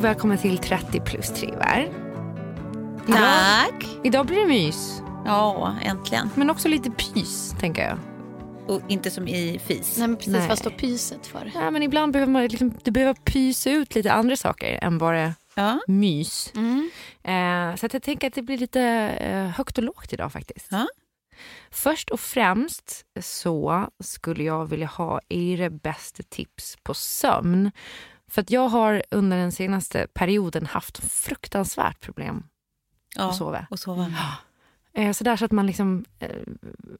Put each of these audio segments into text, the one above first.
Välkommen till 30 plus trivar. Tack. Idag blir det mys, Ja, äntligen. men också lite pys tänker jag. Och inte som i fis. Nej men precis, Nej. vad står pyset för? Ja, men ibland behöver man liksom, det behöver pysa ut lite andra saker än bara Ja. mys. Mm. Eh, så att jag tänker att det blir lite eh, högt och lågt idag faktiskt. Ja. Först och främst så skulle jag vilja ha era bästa tips på sömn. För att jag har under den senaste perioden haft fruktansvärt problem ja. att sova. Och sova. Eh, så där så att man liksom eh,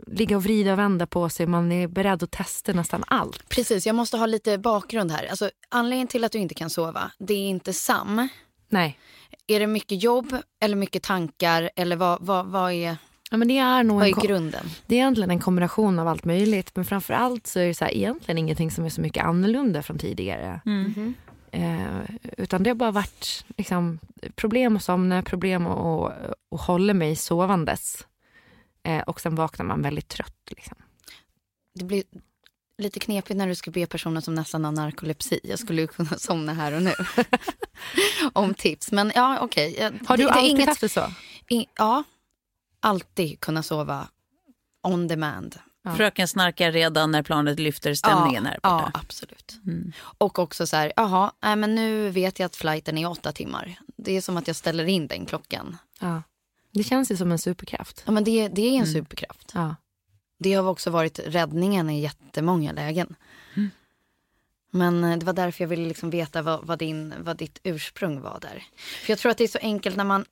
ligger och vrider och vänder på sig. Man är beredd att testa nästan allt. Precis, jag måste ha lite bakgrund här. Alltså, anledningen till att du inte kan sova, det är inte Sam. Nej. Är det mycket jobb eller mycket tankar eller vad, vad, vad, är, Ja, men det är nog vad är grunden? Det är egentligen en kombination av allt möjligt. Men framför allt så är det så här, egentligen ingenting som är så mycket annorlunda från tidigare. Mm. Eh, utan det har bara varit liksom, problem att somna, problem att, att, att hålla mig sovandes. Eh, och sen vaknar man väldigt trött. Liksom. Det blir lite knepigt när du ska be personer som nästan har narkolepsi. Jag skulle ju kunna somna här och nu. Om tips. Men ja, okej. Jag- Har du det, det alltid inget, haft det så? i, Ja, alltid kunna sova on demand. Ja. Fröken snarkar redan när planet lyfter stämningen här Ja, borta. absolut. Mm. Och också så här, jaha, nej, men nu vet jag att flighten är åtta timmar. Det är som att jag ställer in den klockan. Ja. Det känns ju som en superkraft. Ja, men det, det är en superkraft. Ja. Det har också varit räddningen i jättemånga lägen. Men eh, det var därför jag ville liksom veta vad, vad, din, vad ditt ursprung var där. För jag tror att det är så enkelt när man,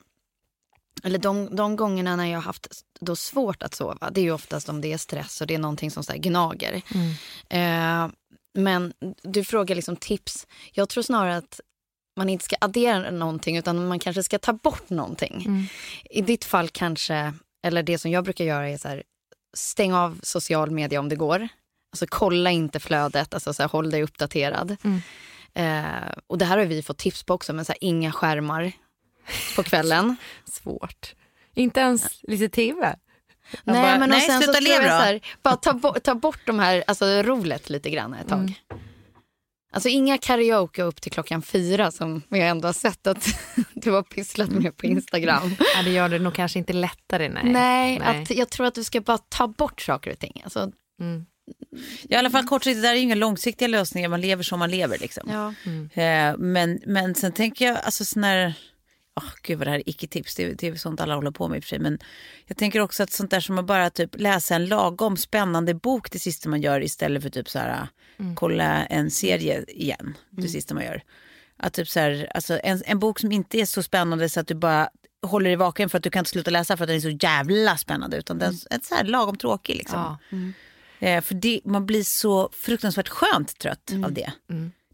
eller de, de gångerna när jag har haft då svårt att sova, det är ju oftast om det är stress och det är någonting som så gnager. Eh, men du frågar liksom tips. Jag tror snarare att man inte ska addera någonting utan man kanske ska ta bort någonting. I ditt fall kanske, eller det som jag brukar göra är så här, stäng av social media om det går. Alltså kolla inte flödet, alltså så här, håll dig uppdaterad. Eh, och det här har vi fått tips på också, men så här, inga skärmar på kvällen. Svårt. Inte ens lite tv. nej, bara, men och nej, sen så sluta jag leva så då. här, bara ta, bo- ta bort de här, alltså roligt lite grann ett tag. Mm. Alltså inga karaoke upp till klockan fyra som vi ändå har sett att du har pysslat med på Instagram. Ja, det gör det nog kanske inte lättare. Nej. Nej, Nej. Att jag tror att du ska bara ta bort saker och ting. Alltså, Mm. I alla fall kortsiktigt, det där är ju inga långsiktiga lösningar. Man lever som man lever liksom. ja. Eh, men, men sen tänker jag, alltså sån här, oh, gud vad det här är icke-tips, det, det är sånt alla håller på med i och för sig. Men jag tänker också att sånt där som att bara typ läsa en lagom spännande bok det sista man gör istället för typ så här, kolla en serie igen, det sista man gör. Att typ så här, alltså en, en bok som inte är så spännande så att du bara håller dig vaken för att du kan inte sluta läsa för att den är så jävla spännande. Utan den är så här lagom tråkig liksom. Ja. Eh, för det, man blir så fruktansvärt skönt trött av det.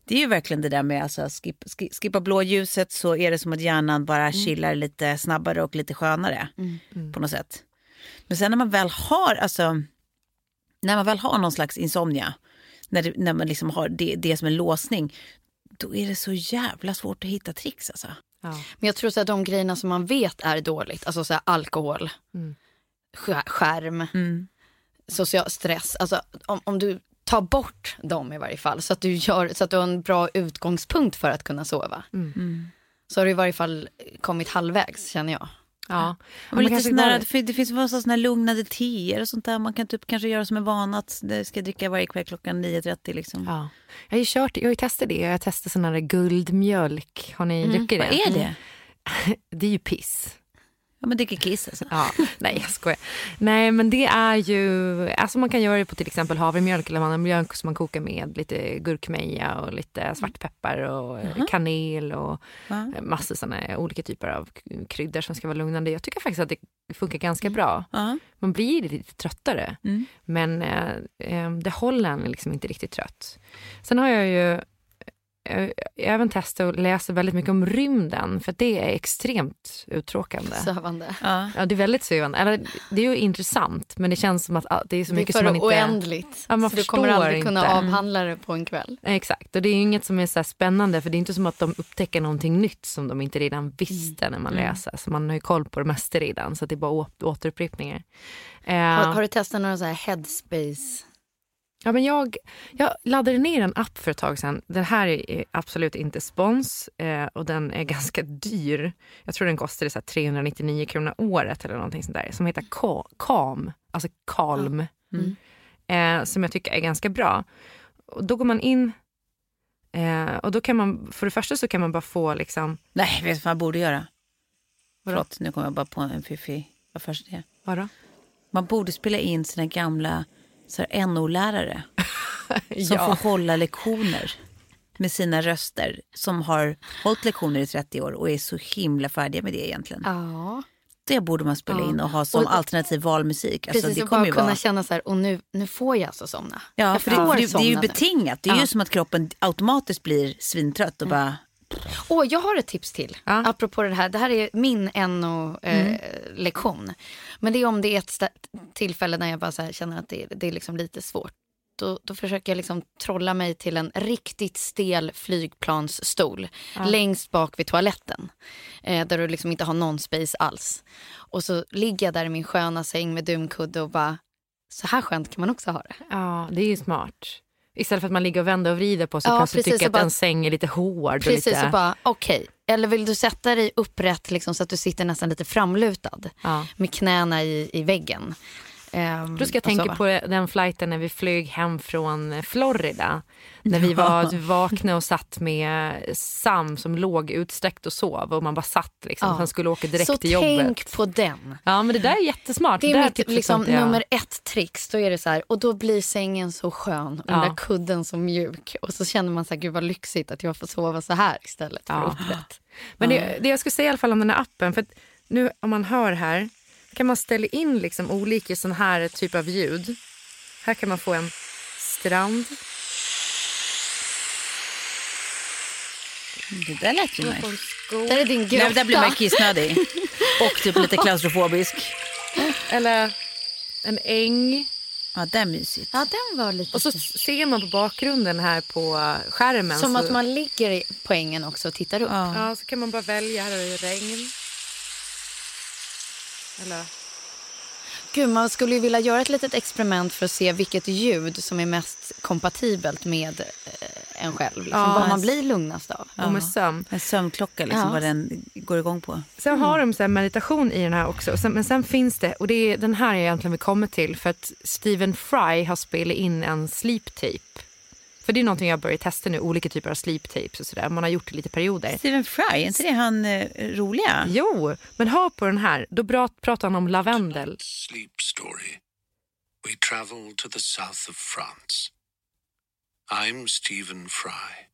Det är ju verkligen det där med alltså, skip, skip, skippa blåljuset så är det som att hjärnan bara chillar lite snabbare och lite skönare på något sätt. Men sen när man väl har, alltså, när man väl har någon slags insomnia, när, det, när man liksom har det, det som en låsning, då är det så jävla svårt att hitta tricks alltså. Ja. Men jag tror så att de grejerna som man vet är dåligt, alltså så här alkohol, skär- skärm, social stress. Alltså om, om du tar bort dem i varje fall så att, du gör, så att du har en bra utgångspunkt för att kunna sova. Så har du i varje fall kommit halvvägs känner jag. Ja. Men Men lite sån där, det, det finns väl sådana här lugnade teer och sånt där. Man kan typ kanske göra som en vana att det ska jag dricka varje kväll klockan 9.30 liksom. Ja. Jag har ju kört, jag har ju testat det. Jag har testat sån här guldmjölk. Har ni druckit Vad det? är det? Det är ju piss. Ja men dricker kiss alltså. Ja, nej jag skojar. Nej men det är ju, alltså man kan göra det på till exempel havremjölk eller mandelmjölk som man kokar med lite gurkmeja och lite svartpeppar och eh, kanel och Ja. massor sådana olika typer av kryddor som ska vara lugnande. Jag tycker faktiskt att det funkar ganska bra. Ja. Man blir lite tröttare Mm. men eh, eh, det håller en liksom inte riktigt trött. Sen har jag ju eh, även testat och läst väldigt mycket om rymden för att det är extremt uttråkande. Sövande. Ja. Ja, det är väldigt sövande. Eller, det är ju intressant, men det känns som att det är så Det är mycket för som man inte... oändligt. Ja, man så du kommer aldrig kunna inte. avhandla det på en kväll. Exakt, och det är ju inget som är så här spännande för det är inte som att de upptäcker någonting nytt som de inte redan visste när man läser. Så man har ju koll på det mesta redan, så att det är bara återupprepningar. Eh, Har, har du testat några så här headspace? Ja, men jag, jag laddade ner en app för ett tag sedan. Den här är absolut inte spons eh, och den är ganska dyr. Jag tror den kostade så här 399 kronor året eller någonting sånt där. Som heter Ka- Calm, alltså Calm. Eh, som jag tycker är ganska bra. Och då går man in eh, och då kan man, för det första så kan man bara få liksom, Nej, vet du vad man borde göra? Vadå? Förlåt, nu kommer jag bara på en fiffig... Vad först det är. vadå? Man borde spela in sina gamla NO-lärare som Ja. får hålla lektioner med sina röster som har hållit lektioner i 30 år och är så himla färdiga med det egentligen. Ja. Det borde man spela in och ha som Och- alternativ valmusik. Alltså, Precis, det och kommer bara ju kunna vara... känna så här, och nu, nu får jag alltså somna. Ja, jag för det, det, det är ju betingat. Det är ju Ja. som att kroppen automatiskt blir svintrött och bara... Åh, jag har ett tips till. Ja. Apropå det här. Det här är min NO-lektion. Men det är om det är ett tillfälle när jag bara här känner att det, det är liksom lite svårt. Då, då försöker jag liksom trolla mig till en riktigt stel flygplansstol längst bak vid toaletten. Eh, där du liksom inte har någon space alls. Och så ligger jag där i min sköna säng med dumkudde och bara, så här skönt kan man också ha det. Ja, det är ju smart. Istället för att man ligger och vänder och vrider på sig Ja, och plötsligt precis, tycker och att bara- en säng är lite hård. och Precis, lite... så bara okej. Eller vill du sätta dig upprätt liksom, så att du sitter nästan lite framlutad Ja. med knäna i, i väggen. Ehm, Då ska jag tänka på den flighten när vi flög hem från Florida. När vi var vakna och satt med Sam som låg utsträckt och sov och man bara satt liksom. Ja. Han skulle åka direkt Så till jobbet. tänk på den. Ja men det där är jättesmart. Det är mitt tipset liksom, inte jag. nummer ett trix. Då är det så här, och då blir sängen så skön och den Ja. där kudden så mjuk. Och så känner man så här, gud vad lyxigt att jag får sova så här istället för Ja. upprätt. Men det, det jag skulle säga i alla fall om den här appen, för nu om man hör här kan man ställa in liksom olika sån här typ av ljud. Här kan man få en strand. Det där lät ju nice. Där är din grotta. där blir man kissnödig. Och typ lite klaustrofobisk. Eller en äng. Ja, det är mysigt. Ja, den var lite... Och så ser man på bakgrunden här på skärmen. som så, att man ligger i poängen också och tittar upp. Ja. Ja, så kan man bara välja. Här är det regn. Eller... Gud, man skulle ju vilja göra ett litet experiment för att se vilket ljud som är mest kompatibelt med eh, en själv. Liksom, Ja. vad man blir lugnast av. Och med sömn. En sömnklocka liksom, Ja. vad den går igång på. Sen har de så här meditation i den här också. Sen, men sen finns det, och det är den här jag egentligen vill komma till, för att Stephen Fry har spelat in en sleep tape. För det är någonting jag börjat testa nu, olika typer av sleep tapes och sådär. Man har gjort det lite perioder. Stephen Fry, är inte det han eh, roliga? Jo, men hör på den här. Då bra- pratar han om lavendel. Sleep Story. We travel to the south of France. I'm Stephen Fry,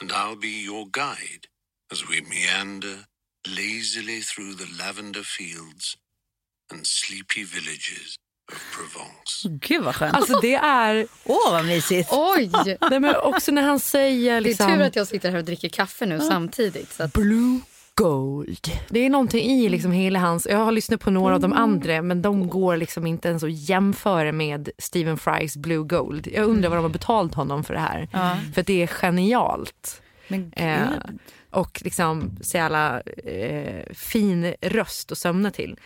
and I'll be your guide as we meander lazily through the lavender fields and sleepy villages. Gud vad skönt. Alltså det är... Åh vad mysigt. Oj! Nej, men också när han säger Det liksom... är tur att jag sitter här och dricker kaffe nu samtidigt. Så att, Blue Gold. Det är någonting i liksom hela hans... Jag har lyssnat på några av de andra men de går liksom inte ens att jämföra med Stephen Frys Blue Gold. Jag undrar vad de har betalt honom för det här. För att det är genialt. Men gud. Eh, och liksom så jävla eh, fin röst att sömna till.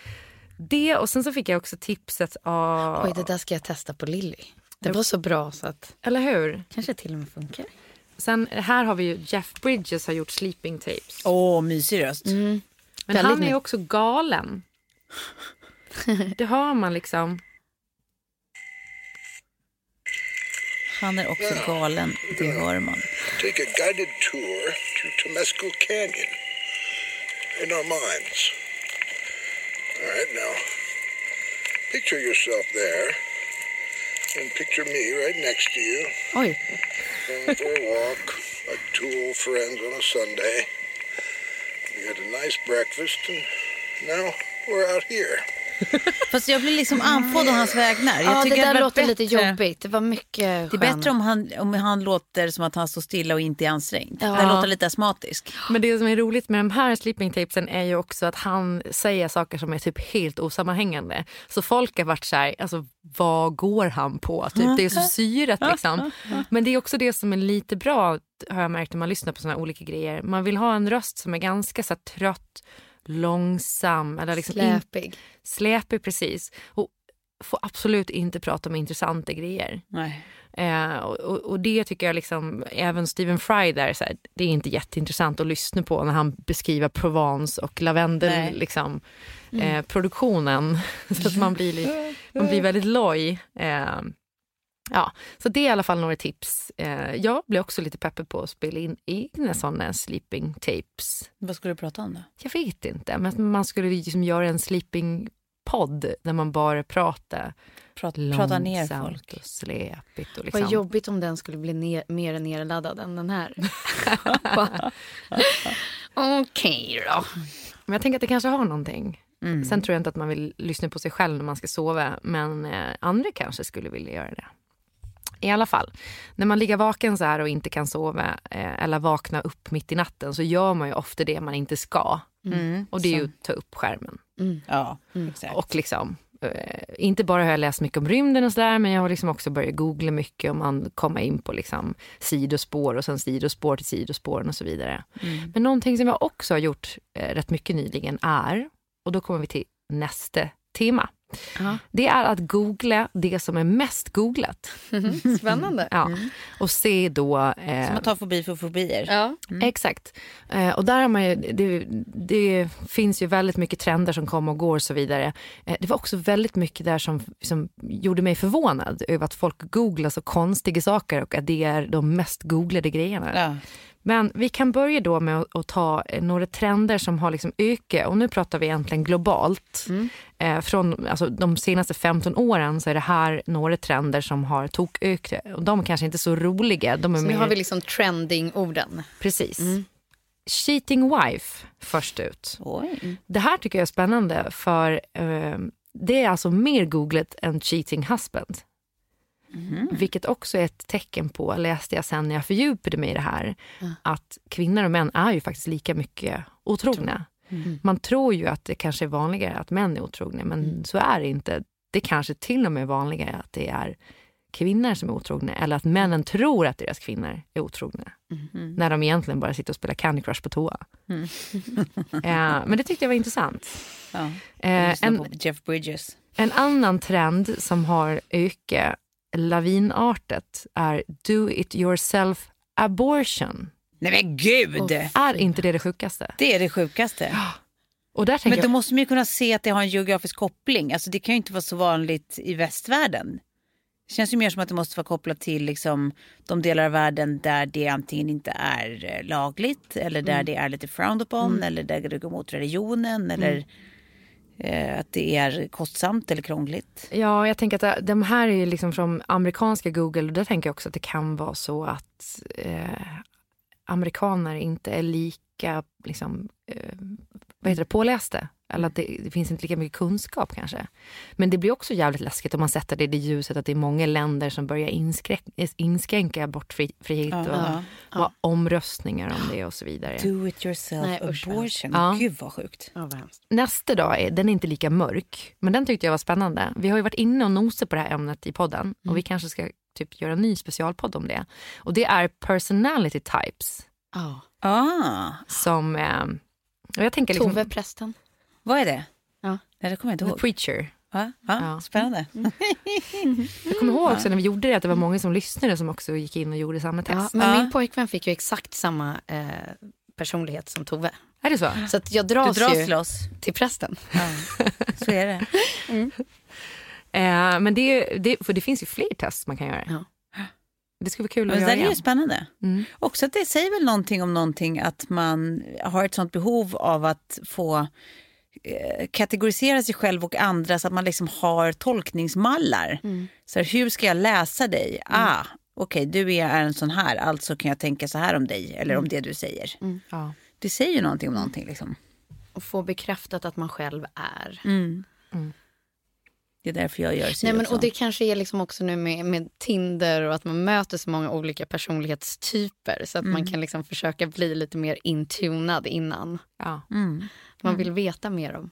Det och sen så fick jag också tipset av... oj, det där ska jag testa på Lilly. Det var så bra så att Eller hur? kanske till och med funkar. Sen här har vi ju Jeff Bridges har gjort Sleeping Tapes. Åh, mysig röst. Men väldigt han är också galen. Det hör man liksom. Han är också galen, det hör man. take a guided tour to Temescal Canyon in our minds. All right, now, picture yourself there, and picture me right next to you, oh, Oj, going for a walk, like two old friends on a Sunday. We had a nice breakfast, and now we're out here. Fast jag blir liksom andfådd å hans vägnar. Jag ja, det tycker där hade varit låter lite bättre- jobbigt. Det var mycket Det är bättre om han, om han låter som att han står stilla och inte är ansträngd. Ja. Det låter lite astmatisk. Men det som är roligt med de här sleeping tapesen är ju också att han säger saker som är typ helt osammanhängande. Så folk har varit så här, alltså vad går han på? Typ, det är så syret liksom. Men det är också det som är lite bra har jag märkt när man lyssnar på såna här olika grejer. Man vill ha en röst som är ganska så här, trött, långsam eller liksom in- Släpig. släpig precis. Och får absolut inte prata om intressanta grejer. Eh, och, och- det tycker jag liksom, även Stephen Fry där, så här, det är inte jätteintressant att lyssna på när han beskriver Provence och lavendel, liksom, eh, produktionen. så att man blir, li- man blir väldigt loj. Eh, ja, så det är i alla fall några tips. Eh, jag blir också lite peppad på att spela in egna sådana sleeping tapes. Vad skulle du prata om då? Jag vet inte, men man skulle liksom göra en sleeping podd där man bara pratar Prata, prata ner långsamt folk. och släpigt. Och liksom. Vad jobbigt om den skulle bli ner, mer nerladdad än den här. Okej då. Men jag tänker att det kanske har någonting. Mm. Sen tror jag inte att man vill lyssna på sig själv när man ska sova, men eh, andra kanske skulle vilja göra det. I alla fall, när man ligger vaken så här och inte kan sova eh, eller vakna upp mitt i natten så gör man ju ofta det man inte ska. Mm. Och det är ju att ta upp skärmen. Ja, exakt. Och liksom, eh, inte bara har jag läst mycket om rymden och sådär men jag har liksom också börjat googla mycket om man kommer in på liksom sidospår och sen sidospår till sidospåren och så vidare. Men någonting som jag också har gjort eh, rätt mycket nyligen är, och då kommer vi till nästa tema. Ja. Det är att googla det som är mest googlat. Spännande. Ja. Och se då... Eh, Som att ta fobi för fobier. Ja. Exakt. Eh, och där har man ju, det, det finns ju väldigt mycket trender som kommer och går och så vidare. Eh, det var också väldigt mycket där som, som gjorde mig förvånad över att folk googlar så konstiga saker och att det är de mest googlade grejerna. Ja. Men vi kan börja då med att, ta eh, några trender som har liksom ökat och nu pratar vi egentligen globalt. Eh, från alltså, de senaste 15 åren så är det här några trender som har tokökat och de är kanske inte så roliga. De är Så nu mer- har vi liksom trending-orden. Precis. Cheating wife först ut. Oj. Det här tycker jag är spännande för eh, det är alltså mer googlat än cheating husband. Vilket också är ett tecken på, läste jag sen när jag fördjupade mig i det här, att kvinnor och män är ju faktiskt lika mycket otrogna. Man tror ju att det kanske är vanligare att män är otrogna, men så är det inte. Det kanske till och med är vanligare att det är kvinnor som är otrogna eller att männen tror att deras kvinnor är otrogna. När de egentligen bara sitter och spelar Candy Crush på toa. eh, men det tyckte jag var intressant. Ja. Eh, en, Jeff Bridges. en annan trend som har ökat lavinartat är do it yourself abortion. Nej men gud! Är inte det det sjukaste? Det är det sjukaste. Och där Men då jag, måste man ju kunna se att det har en geografisk koppling. Alltså det kan ju inte vara så vanligt i västvärlden. Det känns ju mer som att det måste vara kopplat till liksom, de delar av världen där det antingen inte är eh, lagligt eller där det är lite frowned upon eller där det går mot religionen eller eh, Eh, att det är kostsamt eller krångligt. ja, jag tänker att de här är ju liksom från amerikanska Google och där tänker jag också att det kan vara så att eh, amerikaner inte är lika liksom, eh, vad heter det, påläste. Eller att det, det, finns inte lika mycket kunskap kanske. Men det blir också jävligt läskigt om man sätter det i det ljuset att det är många länder som börjar inskränka, abortfrihet Ja, och ja, ha omröstningar om det och så vidare. Do it yourself Nej, abortion. Ja. Gud vad sjukt. Ja, vad. Nästa dag är, den är inte lika mörk, men den tyckte jag var spännande. Vi har ju varit inne och nosat på det här ämnet i podden och vi kanske ska typ göra en ny specialpodd om det. Och det är personality types Ja. Ah, som... Eh, och jag tänker liksom, Tove prästen. Vad är det? Ja. Nej, det kommer jag inte The ihåg. preacher. Va? Ja, Ja. Spännande. Jag kommer ihåg också när vi gjorde det att det var många som lyssnade som också gick in och gjorde samma Ja, test. men Ja. min pojkvän fick ju exakt samma eh, personlighet som Tove. Är det så? Så att jag Du dras, dras ju loss. till prästen. Ja. Så är det. Eh, men det, det, för det finns ju fler test man kan göra. Ja. Det skulle vara kul att Men det göra där är ju spännande. Mm. Också att det säger väl någonting om någonting att man har ett sånt behov av att få kategorisera sig själv och andra så att man liksom har tolkningsmallar. Så här, hur ska jag läsa dig? Ah, okej, du är en sån här, alltså kan jag tänka så här om dig eller om det du säger. Ja. Det säger ju någonting om någonting. Liksom. Och få bekräftat att man själv är. Det är därför jag gör Nej, men, och så. och det kanske är liksom också nu med, med Tinder och att man möter så många olika personlighetstyper så att man kan liksom försöka bli lite mer intunad innan. Ja. Mm. Man vill veta mer om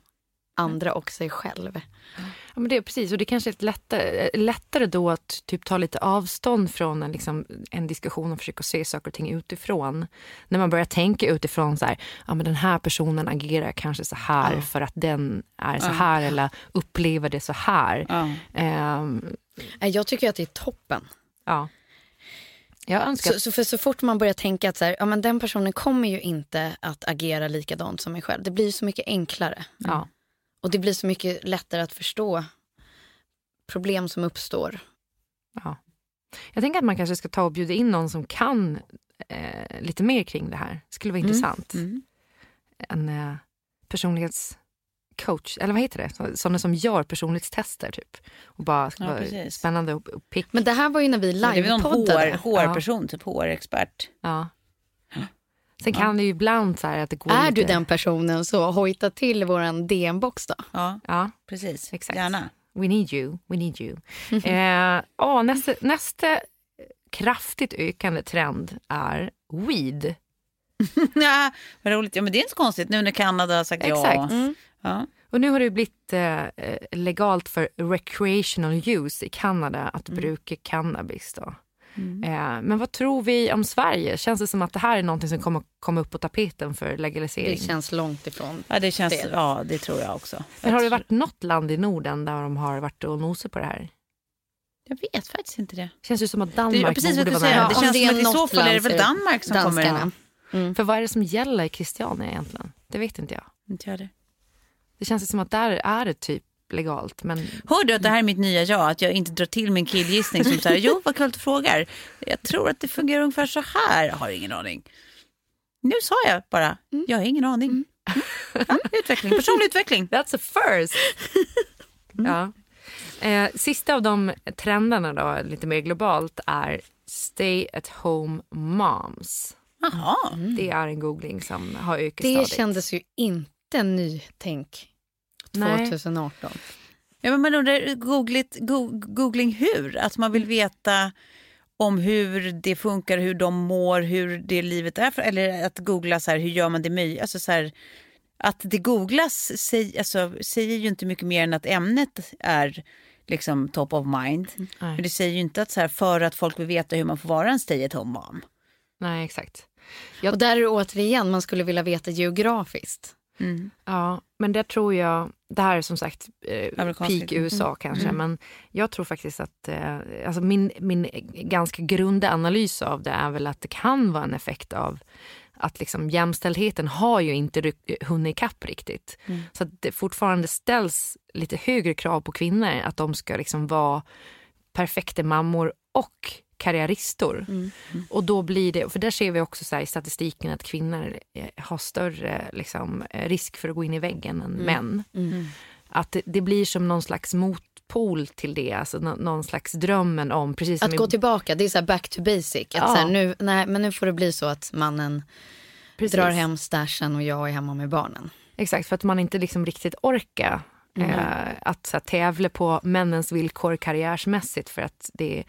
andra och sig själv. Ja, men det är precis. Och det kanske är ett lättare, eh, lättare då att typ ta lite avstånd från en, liksom, en diskussion och försöka se saker och ting utifrån. När man börjar tänka utifrån så här, ja men den här personen agerar kanske så här för att den är så här eller upplever det så här. Ja. Nej, Jag tycker att det är toppen. ja. Så, så, för så fort man börjar tänka att så här, ja, men den personen kommer ju inte att agera likadant som mig själv. Det blir så mycket enklare. ja. Och det blir så mycket lättare att förstå problem som uppstår. Ja. Jag tänker att man kanske ska ta och bjuda in någon som kan eh, lite mer kring det här. Det skulle vara intressant. Mm. En eh, personlighetscoach, eller vad heter det? Så- Sådana som gör personlighetstester typ. Och bara Ja, vara precis. spännande och, och pick. Men det här var ju när vi Det är väl någon livepoddade. HR, HR-person, typ HR-expert. Ja. Sen kan det ju ibland så här att det går Är lite... du den personen så hojta till våran DM-box då. Ja, Ja, precis. Exakt. Gärna. we need you, we need you. eh, ja, nästa, nästa kraftigt ökande trend är weed. ja, vad roligt. Ja, men det är inte så konstigt nu när Kanada har sagt ja. Exakt. Ja. Och nu har det blivit eh, legalt för recreational use i Kanada att bruka cannabis. Då. Eh, men vad tror vi om Sverige? Känns det som att det här är någonting som kommer komma upp på tapeten för legalisering? Det känns långt ifrån. Ja, det känns, Det. ja, det tror jag också. Men har det varit något land i Norden där de har varit och nosat på det här? Jag vet faktiskt inte det. Känns ju som att det Danmark ja, precis vad borde du vara säger. med. Det om känns det som är att i så fall är det väl det Danmark som kommer danskarna. ha. För vad är det som gäller i Christiania egentligen? Det vet inte jag. Inte jag det. Det känns som att där är det typ legalt. Men Hör du att det här är mitt nya jag? Att jag inte drar till min killgissning som så här, jo vad kul att du frågar. Jag tror att det fungerar ungefär så här. Jag har ingen aning. Nu sa jag bara, jag har ingen aning. Mm. Ja, utveckling, personlig utveckling. That's a first! ja. eh, sista av de trenderna då, lite mer globalt, är stay at home moms. Jaha. Det är en googling som har ökat Det kändes ju inte nytänk Nej. 2018. Ja, men man undrar, googligt, go, googling hur? Att man vill veta om hur det funkar, hur de mår, hur det livet är. För, eller att googla så här, hur gör man det möjligt? Alltså så här, att det googlas säg, alltså, säger ju inte mycket mer än att ämnet är liksom top of mind. Nej. Men det säger ju inte att så här, för att folk vill veta hur man får vara en stay at home mom. Nej, exakt. Och där är det återigen, man skulle vilja veta geografiskt. Ja, men det tror jag, det här är som sagt eh, peak liksom. USA kanske, men jag tror faktiskt att eh, alltså min, min ganska grunda analys av det är väl att det kan vara en effekt av att liksom jämställdheten har ju inte ryck- hunnit ikapp riktigt. Så att det fortfarande ställs lite högre krav på kvinnor att de ska liksom vara perfekta mammor och karriäristor. Och då blir det, för där ser vi också så i statistiken att kvinnor eh, har större liksom, eh, risk för att gå in i väggen än män. Att det, det blir som någon slags mot, motpol till det. Alltså nå- någon slags drömmen om, precis Att i- gå tillbaka, det är så back to basic. Att Ja. så här, nu, nej, men nu får det bli så att mannen precis. drar hem stashen och jag är hemma med barnen. Exakt, för att man inte liksom riktigt orkar eh, att så här, tävla på männens villkor karriärsmässigt för att det,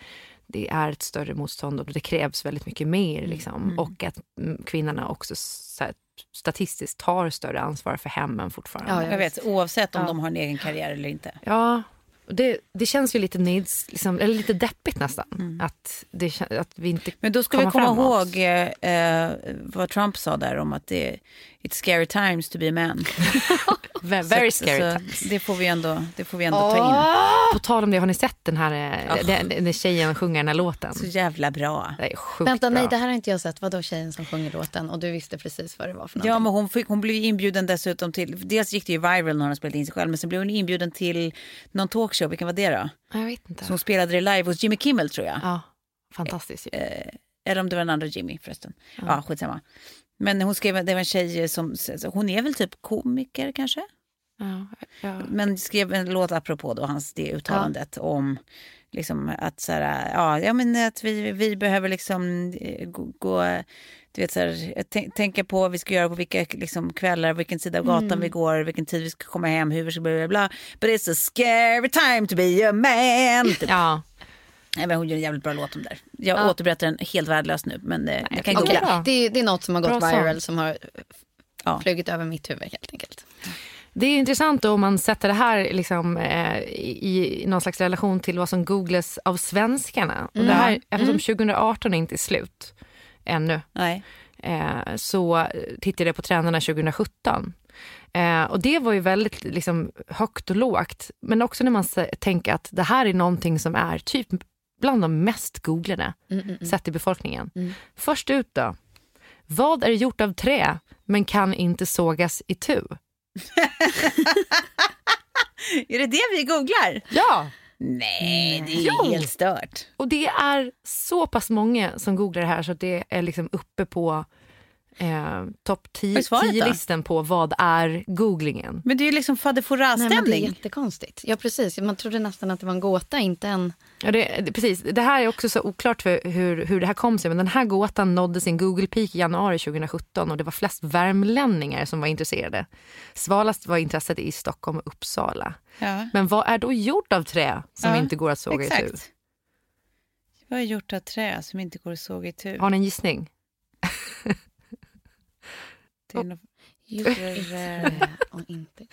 det är ett större motstånd och det krävs väldigt mycket mer. Liksom. Och att mm, kvinnorna också så här, statistiskt tar större ansvar för hemmen fortfarande. Ja, ja. Jag vet, oavsett om Ja. de har en egen karriär eller inte. Ja, det, det känns ju lite neds, liksom, eller lite deppigt nästan. Att, det, att vi inte Men då ska vi komma ihåg eh, eh, vad Trump sa där om att det it's scary times to be a man. Ve- Very Så- scary så times. Det får vi ändå, det får vi ändå ta in. På tal om det, har ni sett den här, eh, den, den, den tjejen sjunger den här låten? Så jävla bra. Det är sjukt Vänta, bra. nej det här har inte jag sett. Vadå tjejen som sjunger låten? Och du visste precis vad det var för någonting. Ja, men hon, fick, hon blev inbjuden dessutom till, dels gick det ju viral när hon spelat in sig själv, men sen blev hon inbjuden till någon talkshow, vilken var det då? Jag vet inte. Så hon spelade det live hos Jimmy Kimmel tror jag. Ja, fantastiskt ju. Eh, eller om det var den andra Jimmy förresten. Ja, skitsamma. Men hon skrev, det var en tjej som, hon är väl typ komiker kanske? Ja, ja. Men skrev en låt apropå då hans det uttalandet om liksom att så här, ja, ja men att vi, vi behöver liksom eh, gå, du vet så här, tän- tänka på vad vi ska göra på vilka liksom, kvällar, vilken sida av gatan vi går, vilken tid vi ska komma hem, hur vi ska bla bla bla. But it's a scary time to be a man. Typ. ja. Nej, men hon gör en jävligt bra låt om det där. Jag Ja. återberättar den helt värdelöst nu, men eh, jag kan okej. googla. bra. Det, är- det är något som har gått Bra viral sång. som har Ja. flugit över mitt huvud helt enkelt. Det är intressant då om man sätter det här liksom, eh, i, i någon slags relation till vad som googlas av svenskarna. Och det här, eftersom 2018 är inte är slut ännu Nej. eh, så tittade jag på trenderna 2017. Eh, och det var ju väldigt liksom, högt och lågt. Men också när man tänker att det här är någonting som är typ bland de mest googlade sett i befolkningen. Först ut då. Vad är gjort av trä men kan inte sågas i tu? Är det det vi googlar? Ja! Nej, det är Jo. helt stört. Och det är så pass många som googlar det här så att det är liksom uppe på eh, topp Vad är svaret då? 10-listan på vad är googlingen. Men det är ju liksom Nej, men det är stämning jättekonstigt. Ja, precis. Man trodde nästan att det var en gåta, inte en... Ja, det, precis. Det här är också så oklart för hur, hur det här kom sig. Men den här gåtan nådde sin Google Peak i januari 2017 och det var flest värmlänningar som var intresserade. Svalast var intresset i Stockholm och Uppsala. Ja, Men vad är då gjort av trä som Ja, inte går att såga exakt. Vad är gjort av trä som inte går att såga itu? Har ni en gissning? Det trä och inte...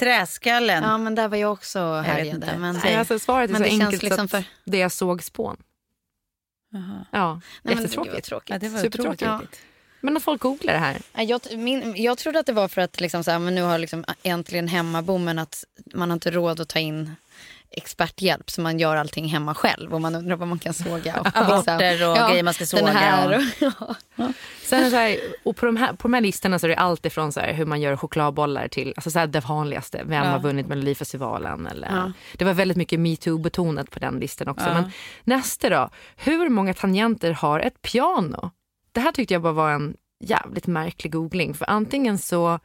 träskallen. Ja, men där var jag också härjade. Men, Nej, alltså, svaret är men så det enkelt liksom för... det är sågspån. Jaha. Ja, Nej, men, jättetråkigt. gud, vad tråkigt. Ja, det var Supertråkigt. tråkigt. Men att folk googlar det här. Jag, min, jag trodde att det var för att liksom så här, men nu har liksom äntligen hemmaboomen att man har inte råd att ta in experthjälp så man gör allting hemma själv och man undrar vad man kan såga. Och Aborter och grejer man ska såga. Den här, och, ja. Sen så här, och på, de här, på de här listorna så är det allt ifrån så här, hur man gör chokladbollar till alltså så här, det vanligaste. Vem Ja. har vunnit Melodifestivalen? Eller, Ja. Det var väldigt mycket metoo-betonat på den listan också. Ja. Men nästa då. Hur många tangenter har ett piano? Det här tyckte jag bara var en jävligt märklig googling. För antingen så...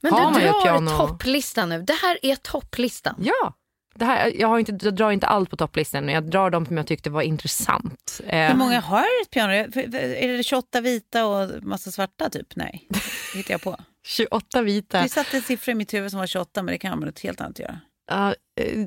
Men Har man du ju ett drar piano- topplistan nu. Det här är topplistan. Ja! Det här, jag, har inte, jag drar inte allt på topplistan, men jag drar de som jag tyckte var intressant. Eh, Hur många har ett piano? Är det 28 vita och massa svarta typ? Nej, det hittar jag på. 28 vita. Du satte en siffra i mitt huvud som var 28 men det kan med något helt annat göra. Eh,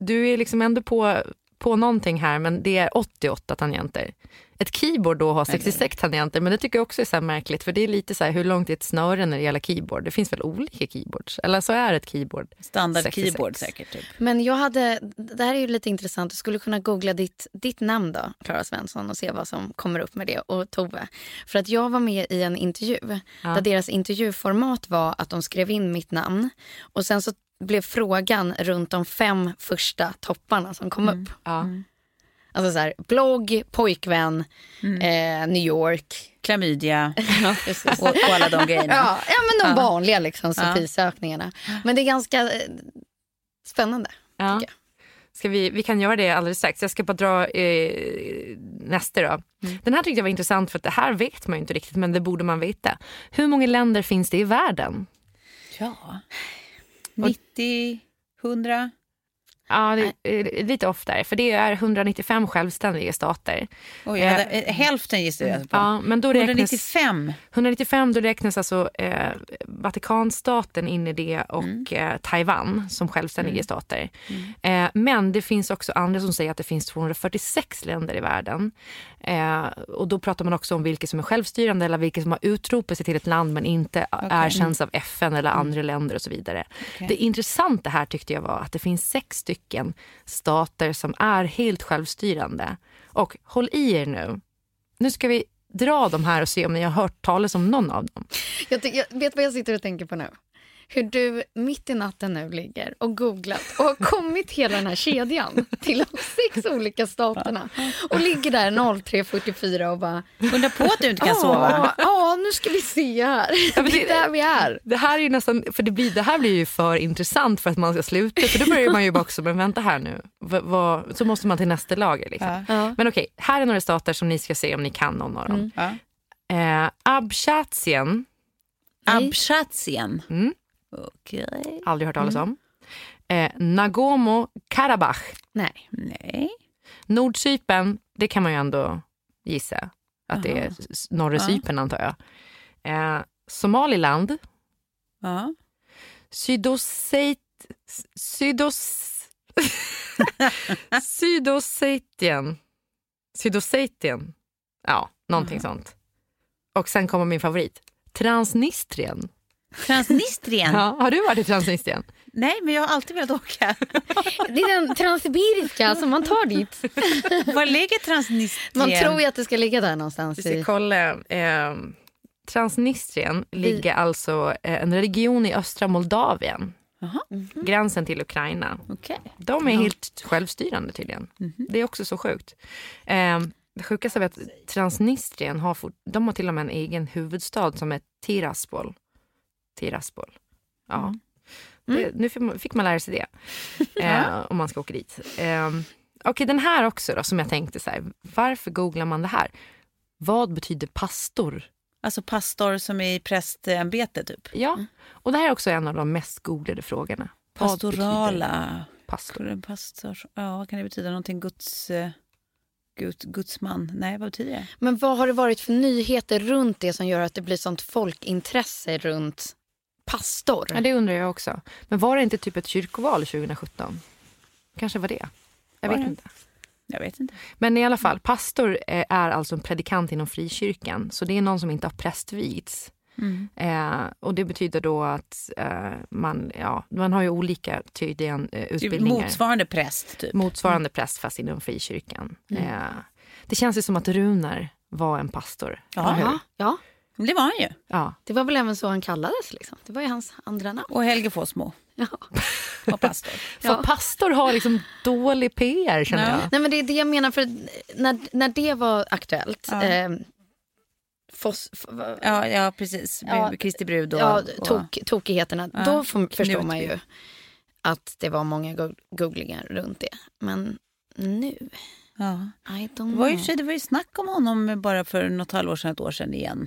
du är liksom ändå på, på någonting här, men det är 88 tangenter. Ett keyboard då har 66 tangenter, men det tycker jag också är så här märkligt, för det är lite så här, hur långt är ett snöre när det gäller keyboard? Det finns väl olika keyboards? Eller så är ett keyboard Standard 66. keyboard säkert. Typ. Men jag hade, det här är ju lite intressant. Du skulle kunna googla ditt, ditt namn då, Klara Svensson, och se vad som kommer upp med det. Och Tove. För att jag var med i en intervju Ja. där deras intervjuformat var att de skrev in mitt namn och sen så blev frågan runt de fem första topparna som kom upp. Ja. Alltså så här, blogg, pojkvän, eh, New York. Klamydia Ja, och, och alla de grejerna. Ja, ja men de Ja. vanliga liksom, Ja. Sofie-sökningarna. Men det är ganska eh, spännande. Ja. tycker Ska vi, vi kan göra det alldeles strax. Jag ska bara dra eh, nästa då. Den här tyckte jag var intressant för att det här vet man ju inte riktigt men det borde man veta. Hur många länder finns det i världen? Ja. 90, 100? Ja, är lite oftare. För det är 195 självständiga stater. Oj, hade, eh, hälften gissar jag på. Ja, men då räknas, 195? 195 då räknas alltså eh, Vatikanstaten in i det och Mm. eh, Taiwan som självständiga stater. Eh, men det finns också andra som säger att det finns 246 länder i världen. Eh, och då pratar man också om vilka som är självstyrande eller vilka som har utropat sig till ett land men inte erkänns av FN eller andra länder och så vidare. Det intressanta här tyckte jag var att det finns sex stycken stater som är helt självstyrande. Och håll i er nu. Nu ska vi dra de här och se om ni har hört talas om någon av dem. Jag, jag vet vad jag sitter och tänker på nu? Hur du mitt i natten nu ligger och googlat och har kommit hela den här kedjan till de sex olika staterna och ligger där 03.44 och bara Undra på att du inte kan "Ja, sova. Ja, nu ska vi se här. Ja, det är där vi är. Det här är ju nästan, för det, blir, det här blir ju för intressant för att man ska sluta. För då börjar man ju bara också, men vänta här nu. Va, vad- så måste man till nästa lager. Liksom. Ja. Men okej, här är några stater som ni ska se om ni kan någon av dem. Ja. Eh, Abchatien, Abchatien. Mm. Okej. aldrig hört talas om. Eh, Nagorno-Karabach, Nej. Nej. Nordcypern, det kan man ju ändå gissa. Att det är norra. Cypern antar jag. Eh, Somaliland, Ja. Sydosset... Sydos... Sydossetien. Sydossetien. Ja, någonting sånt. Och sen kommer min favorit. Transnistrien. Transnistrien? Ja, har du varit i Transnistrien? Nej, men jag har alltid velat åka. Det är den transsibiriska som man tar dit. Var ligger Transnistrien? Man tror ju att det ska ligga där någonstans. Vi ska I... kolla. Eh, Transnistrien ligger alltså eh, en region i östra Moldavien. Jaha. Gränsen till Ukraina. Okej. De är helt självstyrande tydligen. Det är också så sjukt. Eh, det sjukaste är att Transnistrien har, fort, de har till och med en egen huvudstad som är Tiraspol. Tiraspol. Ja. Det, nu fick man, lära sig det. Eh, om man ska åka dit. Eh, Okej, den här också då som jag tänkte så här. Varför googlar man det här? Vad betyder pastor? Alltså pastor som är i prästämbete typ. Ja, och det här är också en av de mest googlade frågorna. Pastorala. Pastor. Pastor. Ja, kan det betyda? Någonting Guds... eh, Gud, gudsman? Nej, vad betyder det? Men vad har det varit för nyheter runt det som gör att det blir sånt folkintresse runt pastor? Ja, det undrar jag också. Men var det inte typ ett kyrkoval 2017? Kanske var det. Jag Var vet det? inte. Jag vet inte. Men i alla fall, pastor eh, är alltså en predikant inom frikyrkan. Så det är någon som inte har prästvigts. Mm. Eh, och det betyder då att eh, man, ja, man har ju olika tydligen eh, Det är utbildningar. Motsvarande präst typ. Motsvarande präst fast inom frikyrkan. Mm. Eh, det känns ju som att Runar var en pastor. Ja. Det var han ju. ja. det var väl även så han kallades. Liksom. Det var ju hans andra namn. Och Helge Fossmo Ja. var pastor. För Ja. pastor har liksom dålig PR känner Ja. jag. Nej, men det är det jag menar. För när, när det var aktuellt. Ja. Eh, Fos, f, va- Ja, ja precis. Ja. Kristi brud och... ja, och tokigheterna. Då får, förstår man ju att det var många go- googlingar runt det. Men nu, ja. I don't Det var ju, och det var ju snack om honom bara för något halvår sedan, ett år sedan igen.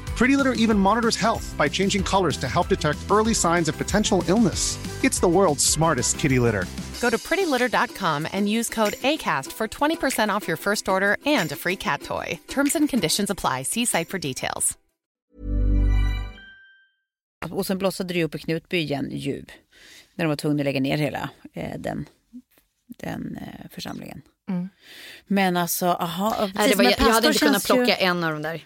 Pretty Litter even monitors health by changing colors to help detect early signs of potential illness. It's the world's smartest kitty litter. Go to prettylitter.com and use code ACAST for 20% off your first order and a free cat toy. Terms and conditions apply. See site for details. Och sen blossade det upp i Knutby igen ju. När de var tvungna att lägga ner hela eh, den, den eh, församlingen. Mm. Men alltså, aha. Nej, det var, men jag, jag hade inte kunnat känns ju- plocka en av de där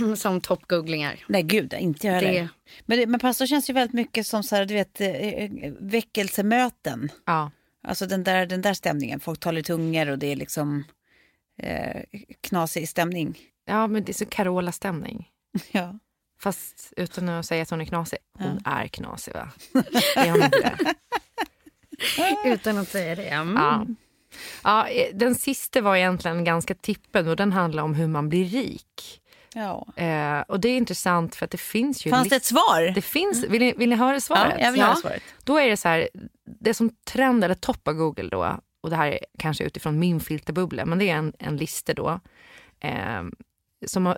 som toppgooglingar. Nej gud, inte jag heller. Det- Men, men pastor känns ju väldigt mycket som så här, du vet, eh, eh, väckelsemöten. Ja. Alltså den där, den där stämningen. Folk talar i tungor och det är liksom eh, knasig stämning. ja, men det är så Carola-stämning. Ja. Fast utan att säga att hon är knasig. Hon är knasig va? Är hon inte det? Utan att säga det. Mm. Ja. Ja, eh, den sista var egentligen ganska tippen och den handlar om hur man blir rik. Ja. Eh, och det är intressant för att det finns ju... Fanns det ett svar? det finns, vill, ni, vill ni höra svaret? Ja, jag vill höra svaret. Då är det så här, det som trend eller toppar Google då, och det här är kanske utifrån min filterbubbla, men det är en, en lista då. Eh, som, eh,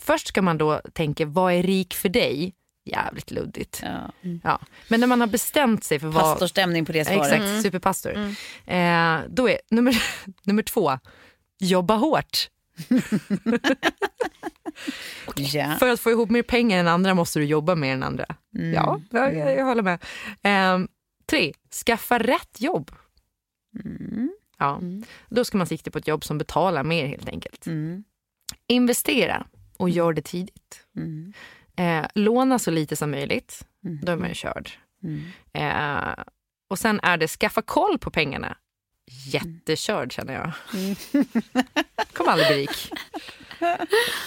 först ska man då tänka, vad är rik för dig? Jävligt luddigt. Ja. Ja. Men när man har bestämt sig för vad... Pastorstämning på det svaret. Exakt, superpastor. Eh, då är nummer, nummer två, jobba hårt. Ja. För att få ihop mer pengar än andra måste du jobba mer än andra. Ja, jag, jag, jag håller med. Ehm, tre, skaffa rätt jobb. Ja, Då ska man sikta på ett jobb som betalar mer helt enkelt. Mm. Investera och gör det tidigt. Mm. Eh, låna så lite som möjligt. Då är man ju körd. Mm. Eh, och sen är det skaffa koll på pengarna. Jättekörd känner jag. Kommer aldrig bli rik.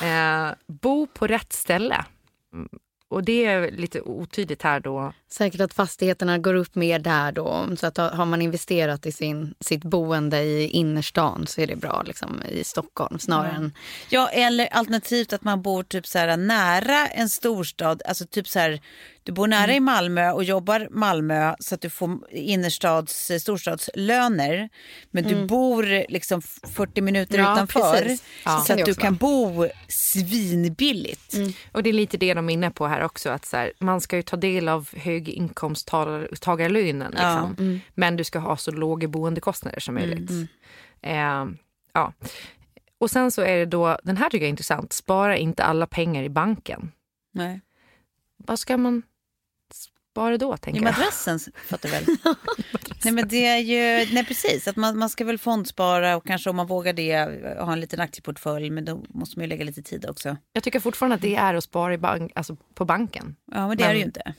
Eh, bo på rätt ställe. Mm, Och det är lite otydligt här då. Säkert att fastigheterna går upp mer där då. Så att har man investerat i sin, sitt boende i innerstan så är det bra liksom, i Stockholm snarare än... Ja, eller alternativt att man bor typ så här nära en storstad. Alltså typ så här, du bor nära i Malmö och jobbar Malmö så att du får innerstads, storstadslöner. Men du bor liksom 40 minuter Ja, utanför. Ja. Så att du kan bo svinbilligt. Och det är lite det de är inne på här också. Att så här, man ska ju ta del av höginkomsttagarlönen. Liksom. Men du ska ha så låga boendekostnader som möjligt. Eh, ja. Och sen så är det då, den här tycker jag är intressant, spara inte alla pengar i banken. Nej. Vad ska man spara då I tänker jag? madrassen fattar du väl? nej men det är ju, nej precis, att man, man ska väl fondspara och kanske om man vågar det ha en liten aktieportfölj men då måste man ju lägga lite tid också. Jag tycker fortfarande att det är att spara i bank, alltså på banken. Ja men det är Men- det ju inte.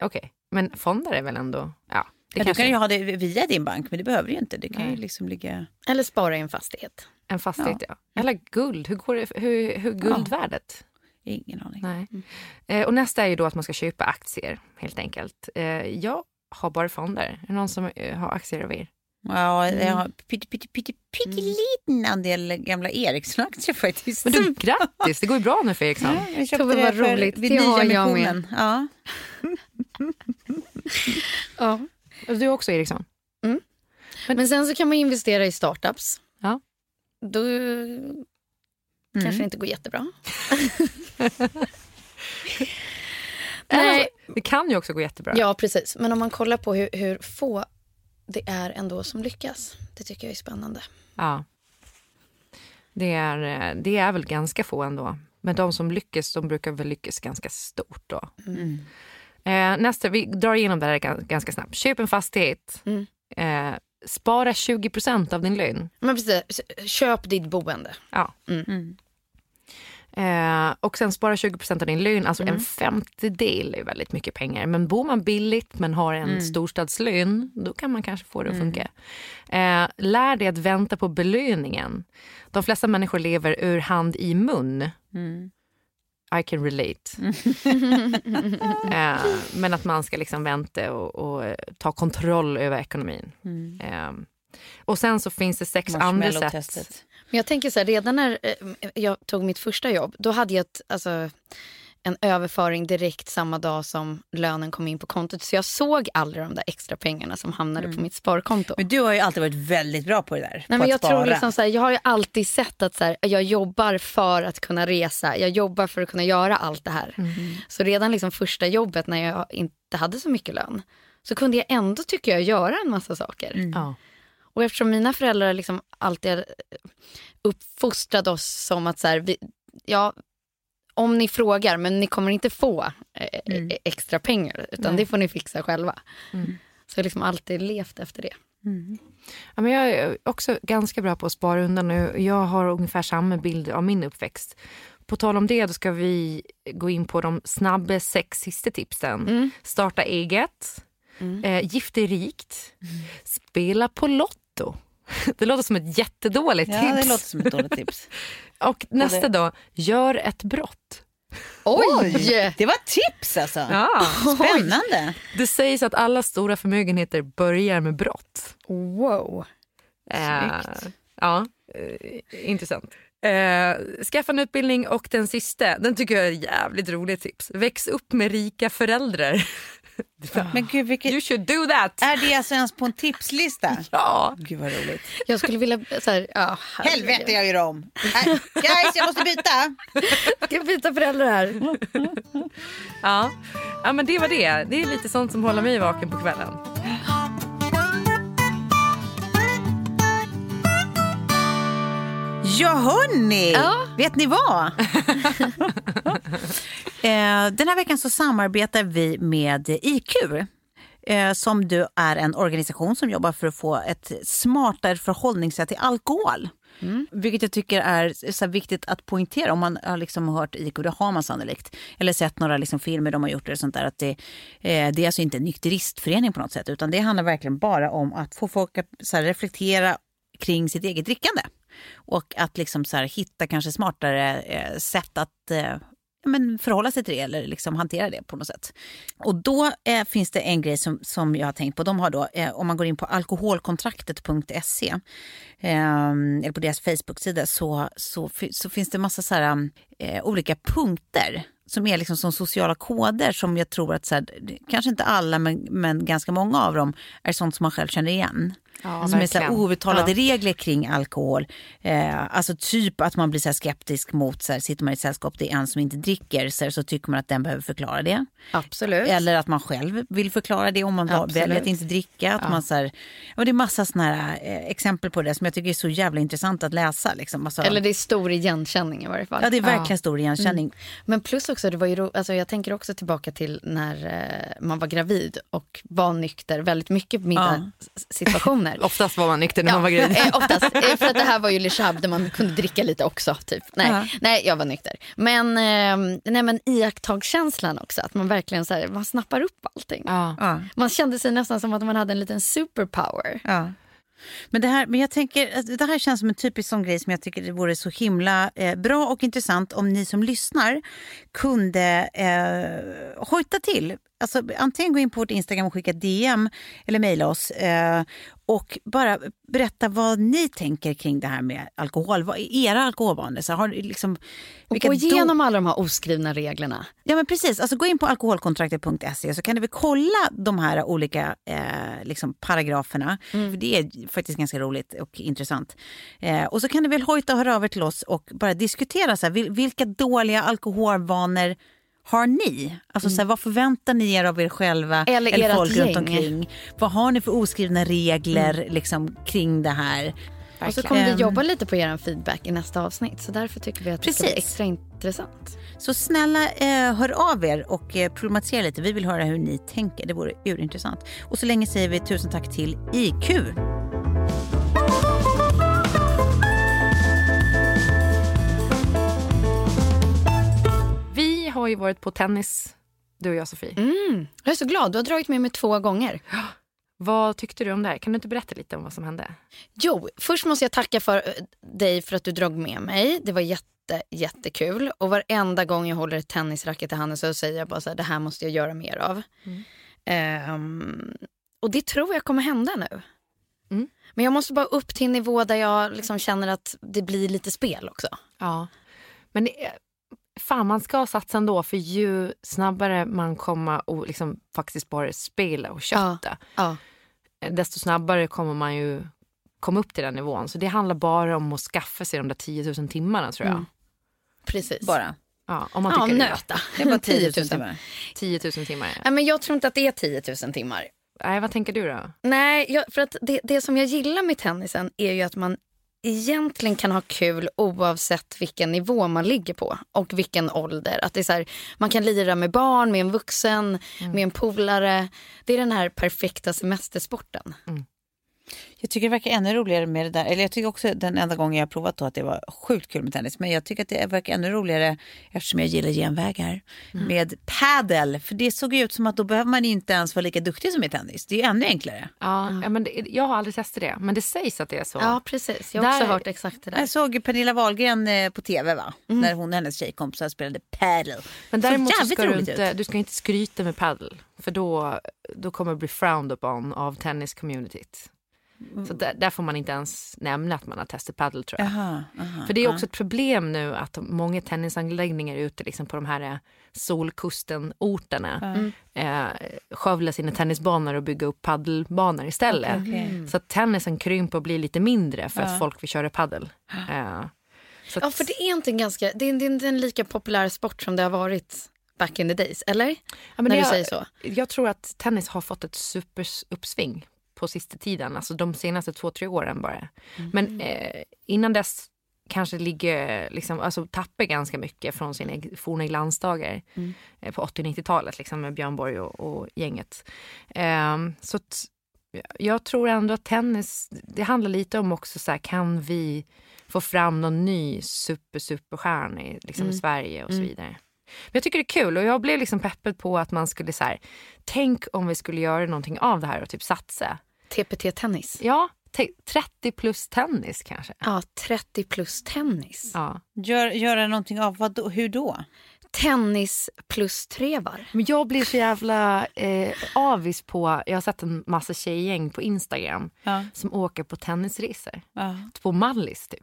Okej, men fonder är väl ändå... Ja, det Ja, du kanske kan ju ha det via din bank men det behöver du ju inte. Det kan ju liksom ligga... Eller spara i en fastighet. en fastighet. Ja. Eller guld. Hur går det? Hur, hur guldvärdet? Ingen aning. Nej. Eh, och nästa är ju då att man ska köpa aktier helt enkelt. Eh, jag har bara fonder. Är det någon som eh, har aktier av er? Ja, jag har pytte, pytte, pytte, pytteliten andel gamla Ericsson-aktier faktiskt. Men du, grattis! Det går ju bra nu för Ericsson. Ja, jag köpte Tove, vad det för, roligt. vid Det har jag nyemissionen. Ja. Ja. Du har också Ericsson? Men sen så kan man investera i startups. Ja. Då kanske det inte går jättebra. Nej, Det kan ju också gå jättebra. ja precis. Men om man kollar på hur, hur få det är ändå som lyckas. Det tycker jag är spännande. Ja. Det är, eh, det är väl ganska få ändå. Men de som lyckas, de brukar väl lyckas ganska stort då. Eh, nästa, vi drar igenom det här gan- ganska snabbt. Köp en fastighet. Mm. Eh, spara 20% av din lön. Men precis, köp ditt boende. Ja. Mm. Eh, och sen spara 20% av din lön, alltså Mm. en femtedel är väldigt mycket pengar. Men bor man billigt men har en Mm. storstadslön, då kan man kanske få det att funka. Eh, lär dig att vänta på belöningen. De flesta människor lever ur hand i mun. Mm. I can relate. eh, men att man ska liksom vänta och, och ta kontroll över ekonomin. Mm. Eh, och sen så finns det sex andra sätt. Men jag tänker så här, redan när eh, jag tog mitt första jobb, då hade jag ett, alltså, en överföring direkt samma dag som lönen kom in på kontot. Så jag såg aldrig de där extra pengarna som hamnade på mitt sparkonto. Men du har ju alltid varit väldigt bra på det där. Nej, på men jag, spara. tror liksom så här, jag har ju alltid sett att så här, jag jobbar för att kunna resa. Jag jobbar för att kunna göra allt det här. Så redan liksom första jobbet när jag inte hade så mycket lön så kunde jag ändå tycker jag göra en massa saker. Ja. Och eftersom mina föräldrar liksom alltid har uppfostrat oss som att så här, vi, ja, om ni frågar men ni kommer inte få eh, Mm. eh, extra pengar utan det får ni fixa själva. Mm. Så jag har liksom alltid levt efter det. Ja, men jag är också ganska bra på att spara undan nu. Jag har ungefär samma bild av min uppväxt. På tal om det, då ska vi gå in på de snabba sex sista tipsen. Starta eget, eh, gift dig rikt, spela på Lotto. Det låter som ett jättedåligt Ja, tips. det låter som ett dåligt tips. Och nästa då, gör ett brott. Oj! Det var tips alltså. Ja. Spännande. Det sägs att alla stora förmögenheter börjar med brott. Wow. Eh, ja, eh, intressant. Eh, skaffa en utbildning och den sista, den tycker jag är jävligt roligt tips. Väx upp med rika föräldrar. Men gud, vilket... You should do that! Är det alltså ens på en tipslista? Ja. Gud vad roligt. Jag skulle vilja... Så här, ja. Helvete jag gör om. Nej, Guys jag måste byta. Ska jag byta föräldrar här? Ja. ja, men det var det. Det är lite sånt som håller mig vaken på kvällen. Ja hörni, Ja. vet ni vad? eh, den här veckan så samarbetar vi med IQ. Eh, som du är en organisation som jobbar för att få ett smartare förhållningssätt till alkohol. Vilket jag tycker är så viktigt att poängtera om man har liksom hört IQ, det har man sannolikt. Eller sett några liksom filmer de har gjort eller sånt där. Att det, eh, det är alltså inte en nykteristförening på något sätt utan det handlar verkligen bara om att få folk att här, reflektera kring sitt eget drickande. Och att liksom så här, hitta kanske smartare eh, sätt att eh, ja, men förhålla sig till det eller liksom hantera det på något sätt. Och då eh, finns det en grej som, som jag har tänkt på. De har då, eh, om man går in på alkoholkontraktet.se eh, eller på deras Facebook-sida så, så, så finns det massa så här, eh, olika punkter som är liksom som sociala koder som jag tror att, så här, kanske inte alla men, men ganska många av dem är sånt som man själv känner igen. Ja, som är så verkligen. outtalade Ja. regler kring alkohol. Eh, alltså typ att man blir så skeptisk mot, så här, sitter man i ett sällskap, det är en som inte dricker, så, här, så tycker man att den behöver förklara det. Absolut. Eller att man själv vill förklara det om man Absolut. väljer att inte dricka. Att man, så här, ja, det är massa såna här, eh, exempel på det som jag tycker är så jävla intressant att läsa. Liksom. Alltså, Eller det är stor igenkänning i varje fall. ja, det är verkligen stor igenkänning. Men plus också, det var ju ro- alltså jag tänker också tillbaka till när eh, man var gravid och var nykter väldigt mycket på middagssituationer. Oftast var man nykter när man var gravid. eh, oftast. Eh, för att det här var ju Le Chab där man kunde dricka lite också. Typ. Nej, Ja. nej, jag var nykter. Men, eh, nej, men iakttagkänslan också. Att man verkligen så här, man snappar upp allting. Ja. Ja. Man kände sig nästan som att man hade en liten superpower. Ja. Men, det här, men jag tänker, att det här känns som en typisk sån grej som jag tycker det vore så himla eh, bra och intressant om ni som lyssnar kunde eh, hojta till. Alltså, antingen gå in på vårt Instagram och skicka DM eller mejla oss eh, och bara berätta vad ni tänker kring det här med alkohol. Vad är era alkoholvanor? Så har, liksom, Och gå igenom alla de här oskrivna reglerna. Ja men precis, alltså gå in på alkoholkontraktet.se så kan ni väl kolla de här olika eh, liksom paragraferna. För det är faktiskt ganska roligt och intressant. Eh, och så kan ni väl hojta och höra av er till oss och bara diskutera så här, vil, vilka dåliga alkoholvanor har ni? Alltså så här, vad förväntar ni er av er själva Eller ert folk runt omkring? Vad har ni för oskrivna regler liksom, kring det här? Och så kommer vi jobba lite på er feedback i nästa avsnitt. Så därför tycker vi att det ska bli Precis. extra intressant. Så snälla eh, hör av er och eh, problematisera lite. Vi vill höra hur ni tänker. Det vore urintressant. Och så länge säger vi tusen tack till IQ. Har ju varit på tennis, du och jag Sofie. Mm. Jag är så glad. Du har dragit med mig två gånger. Vad tyckte du om det här? Kan du inte berätta lite om vad som hände? Jo, först måste jag tacka för eh, dig för att du drog med mig. Det var jätte, jättekul. Och varenda gång jag håller ett tennisracket i handen så säger jag bara så här, det här måste jag göra mer av. Ehm, och det tror jag kommer hända nu. Mm. Men jag måste bara upp till en nivå där jag liksom känner att det blir lite spel också. Ja. Men det, fan man ska satsa ändå för ju snabbare man kommer och liksom faktiskt bara spela och kötta Ja. desto snabbare kommer man ju komma upp till den nivån. Så det handlar bara om att skaffa sig de där 10 000 timmarna tror jag. Mm. Precis. Bara. Ja, om man Ja, tycker nöta. Det är bara 10 000 10 000. timmar. 10 000 timmar. Nej, men jag tror inte att det är 10 000 timmar. Nej, vad tänker du då? Nej, jag, för att det, det som jag gillar med tennisen är ju att man egentligen kan ha kul oavsett vilken nivå man ligger på och vilken ålder. Att det är så här, man kan lira med barn, med en vuxen, med en polare. Det är den här perfekta semestersporten. Jag tycker det verkar ännu roligare med det där. Eller jag tycker också den enda gången jag har provat då att det var sjukt kul med tennis. Men jag tycker att det verkar ännu roligare eftersom jag gillar genvägar. Med padel. För det såg ju ut som att då behöver man inte ens vara lika duktig som i tennis. Det är ju ännu enklare. Ja, ja, men det, jag har aldrig testat det, men det sägs att det är så. Ja, precis. Jag har också Där- hört exakt det där. Jag såg Pernilla Wahlgren eh, på tv va? När hon och hennes tjejkompisar spelade padel. Men däremot så ska du, inte, ut. du ska inte skryta med paddle för då, då kommer det bli frowned upon av tennis-communityt. Så där, där får man inte ens nämna att man har testat paddle tror jag. Jaha, aha, För det är också ett problem nu att många tennisanläggningar ute liksom på de här eh, solkustenorterna eh, skövlar sina tennisbanor och bygger upp paddelbanor istället. Okej, okej. Så att tennisen krymper och blir lite mindre för Ja. att folk vill köra paddel. Eh, så Ja, att- för det är inte en ganska, det är, det är inte en lika populär sport som det har varit back in the days, eller? Ja, men När du jag, säger så. Jag tror att tennis har fått ett superuppsving på sista tiden, alltså de senaste två, tre åren bara. Men eh, innan dess kanske ligger, liksom, alltså tappar ganska mycket från sina forna glansdagar eh, på 80 90-talet liksom, med Björn Borg och, och gänget. Ehm, så jag tror ändå att tennis, det handlar lite om också så här, kan vi få fram någon ny super, superstjärna i liksom, Sverige och så vidare. Men jag tycker det är kul och jag blev liksom peppad på att man skulle så här, tänk om vi skulle göra någonting av det här och typ satsa. TPT-tennis. Ja, te- 30 plus tennis kanske. Ja, 30 plus tennis. Ja. Gör, göra någonting av vad då, hur då? Tennis plus trevar. Men jag blir så jävla eh, avis på, jag har sett en massa tjejgäng på Instagram Ja. som åker på tennisresor. Ja. På Mallis typ.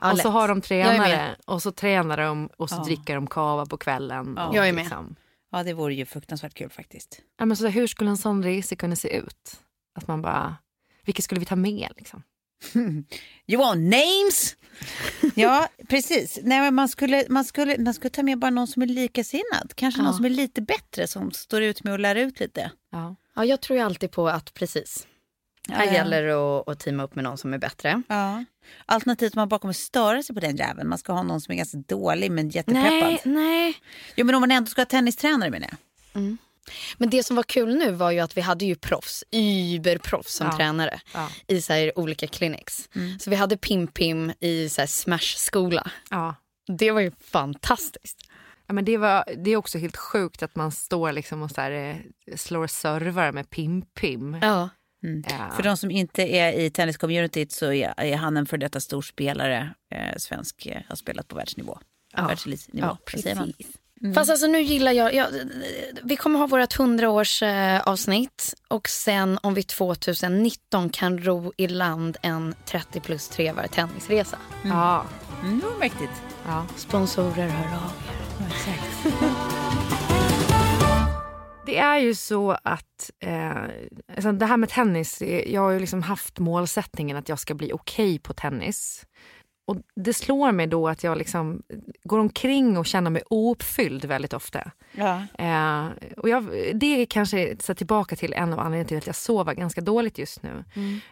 Ja, och så har de tränare och så tränar de och så Ja. dricker de kava på kvällen. Ja. Och Jag är med. Liksom. ja, det vore ju fruktansvärt kul faktiskt. Ja, men så hur skulle en sån resa kunna se ut? Att man bara, vilka skulle vi ta med liksom? You want names? ja, precis. Nej, men man, skulle, man, skulle, man skulle ta med bara någon som är likasinnad. Kanske Ja. någon som är lite bättre, som står ut med att lära ut lite. Ja. Ja, jag tror ju alltid på att precis. Här Ja. gäller det att, att teama upp med någon som är bättre. Ja. Alternativt man bara kommer störa sig på den jäveln. Man ska ha någon som är ganska dålig men jättepeppad. Nej, nej. Jo, men om man ändå ska ha tennistränare menar jag. Men det som var kul nu var ju att vi hade ju proffs, überproffs som Ja. tränare Ja. i så här, olika clinics. Mm. Så vi hade Pim Pim i så här, Smash-skola. Ja. Det var ju fantastiskt. Ja, men det, var, det är också helt sjukt att man står liksom och så här, eh, slår servar med Pim-Pim. Ja. Ja. För de som inte är i tenniscommunityt så är, han en för detta storspelare. Eh, svensk, eh, har spelat på världsnivå. Ja. Världselitnivå. Ja, vad precis. Fast alltså nu gillar jag, jag vi kommer ha vårt 100 års eh, avsnitt och sen om vi 2019 kan ro i land en 30 plus trevar tennisresa. Ja. Mm, det var mäktigt. Ja. Sponsorer hör av er. Det är ju så att eh, alltså det här med tennis, jag har ju liksom haft målsättningen att jag ska bli okej på tennis. Och det slår mig då att jag liksom går omkring och känner mig ouppfylld väldigt ofta. Ja. Eh, och jag, det är kanske så tillbaka till en av anledningarna till att jag sover ganska dåligt just nu.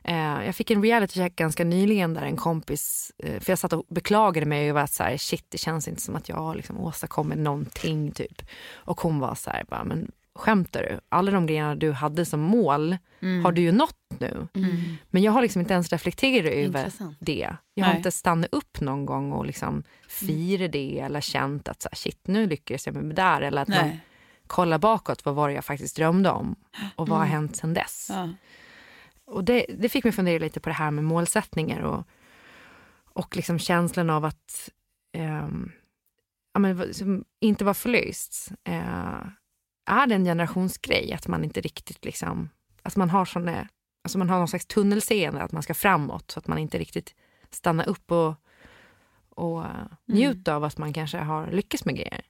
Eh, jag fick en reality check ganska nyligen där en kompis, eh, för jag satt och beklagade mig över att så här, shit det känns inte som att jag liksom åstadkommit någonting typ. Och hon var så här, bara, men skämtar du? Alla de grejerna du hade som mål har du ju nått nu. Men jag har liksom inte ens reflekterat över Intressant. det. Jag har Nej. inte stannat upp någon gång och liksom firat det eller känt att så här, shit nu lyckades jag med det där. Eller att man Nej. kollar bakåt, vad var det jag faktiskt drömde om? Och vad har hänt sedan dess? Ja. Och det, det fick mig fundera lite på det här med målsättningar och, och liksom känslan av att ehm, ja, men, inte vara förlöst. Eh, är det en generationsgrej att man inte riktigt liksom, att man har såna, alltså man har någon slags tunnelseende att man ska framåt så att man inte riktigt stannar upp och, och eh, njuta av att man kanske har lyckats med grejer.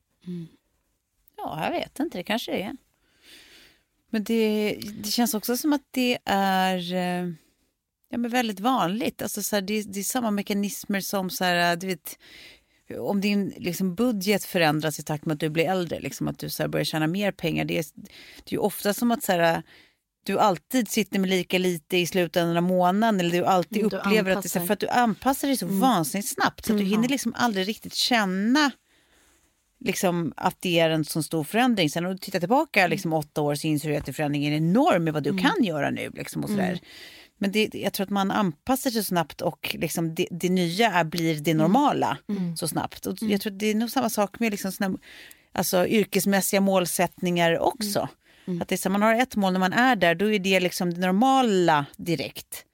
Ja, jag vet inte. Det kanske det är. Men det, det känns också som att det är eh, ja, men väldigt vanligt. Alltså, så här, det, det är samma mekanismer som så här, du vet, om din liksom, budget förändras i takt med att du blir äldre, liksom, att du så här, börjar tjäna mer pengar. Det är, det är ju ofta som att så här, du alltid sitter med lika lite i slutändan av månaden eller du alltid Mm, du upplever att det är för att du anpassar dig så vansinnigt snabbt så att du hinner liksom aldrig riktigt känna liksom, att det är en så stor förändring. Sen när du tittar tillbaka liksom, åtta år så inser du att det förändringen är enorm med vad du kan göra nu. Liksom, och sådär. Men det, jag tror att man anpassar sig så snabbt och liksom det, det nya blir det normala så snabbt. Och jag tror det är nog samma sak med liksom såna, alltså, yrkesmässiga målsättningar också. Att det är så, man har ett mål när man är där, då är det liksom det normala direkt.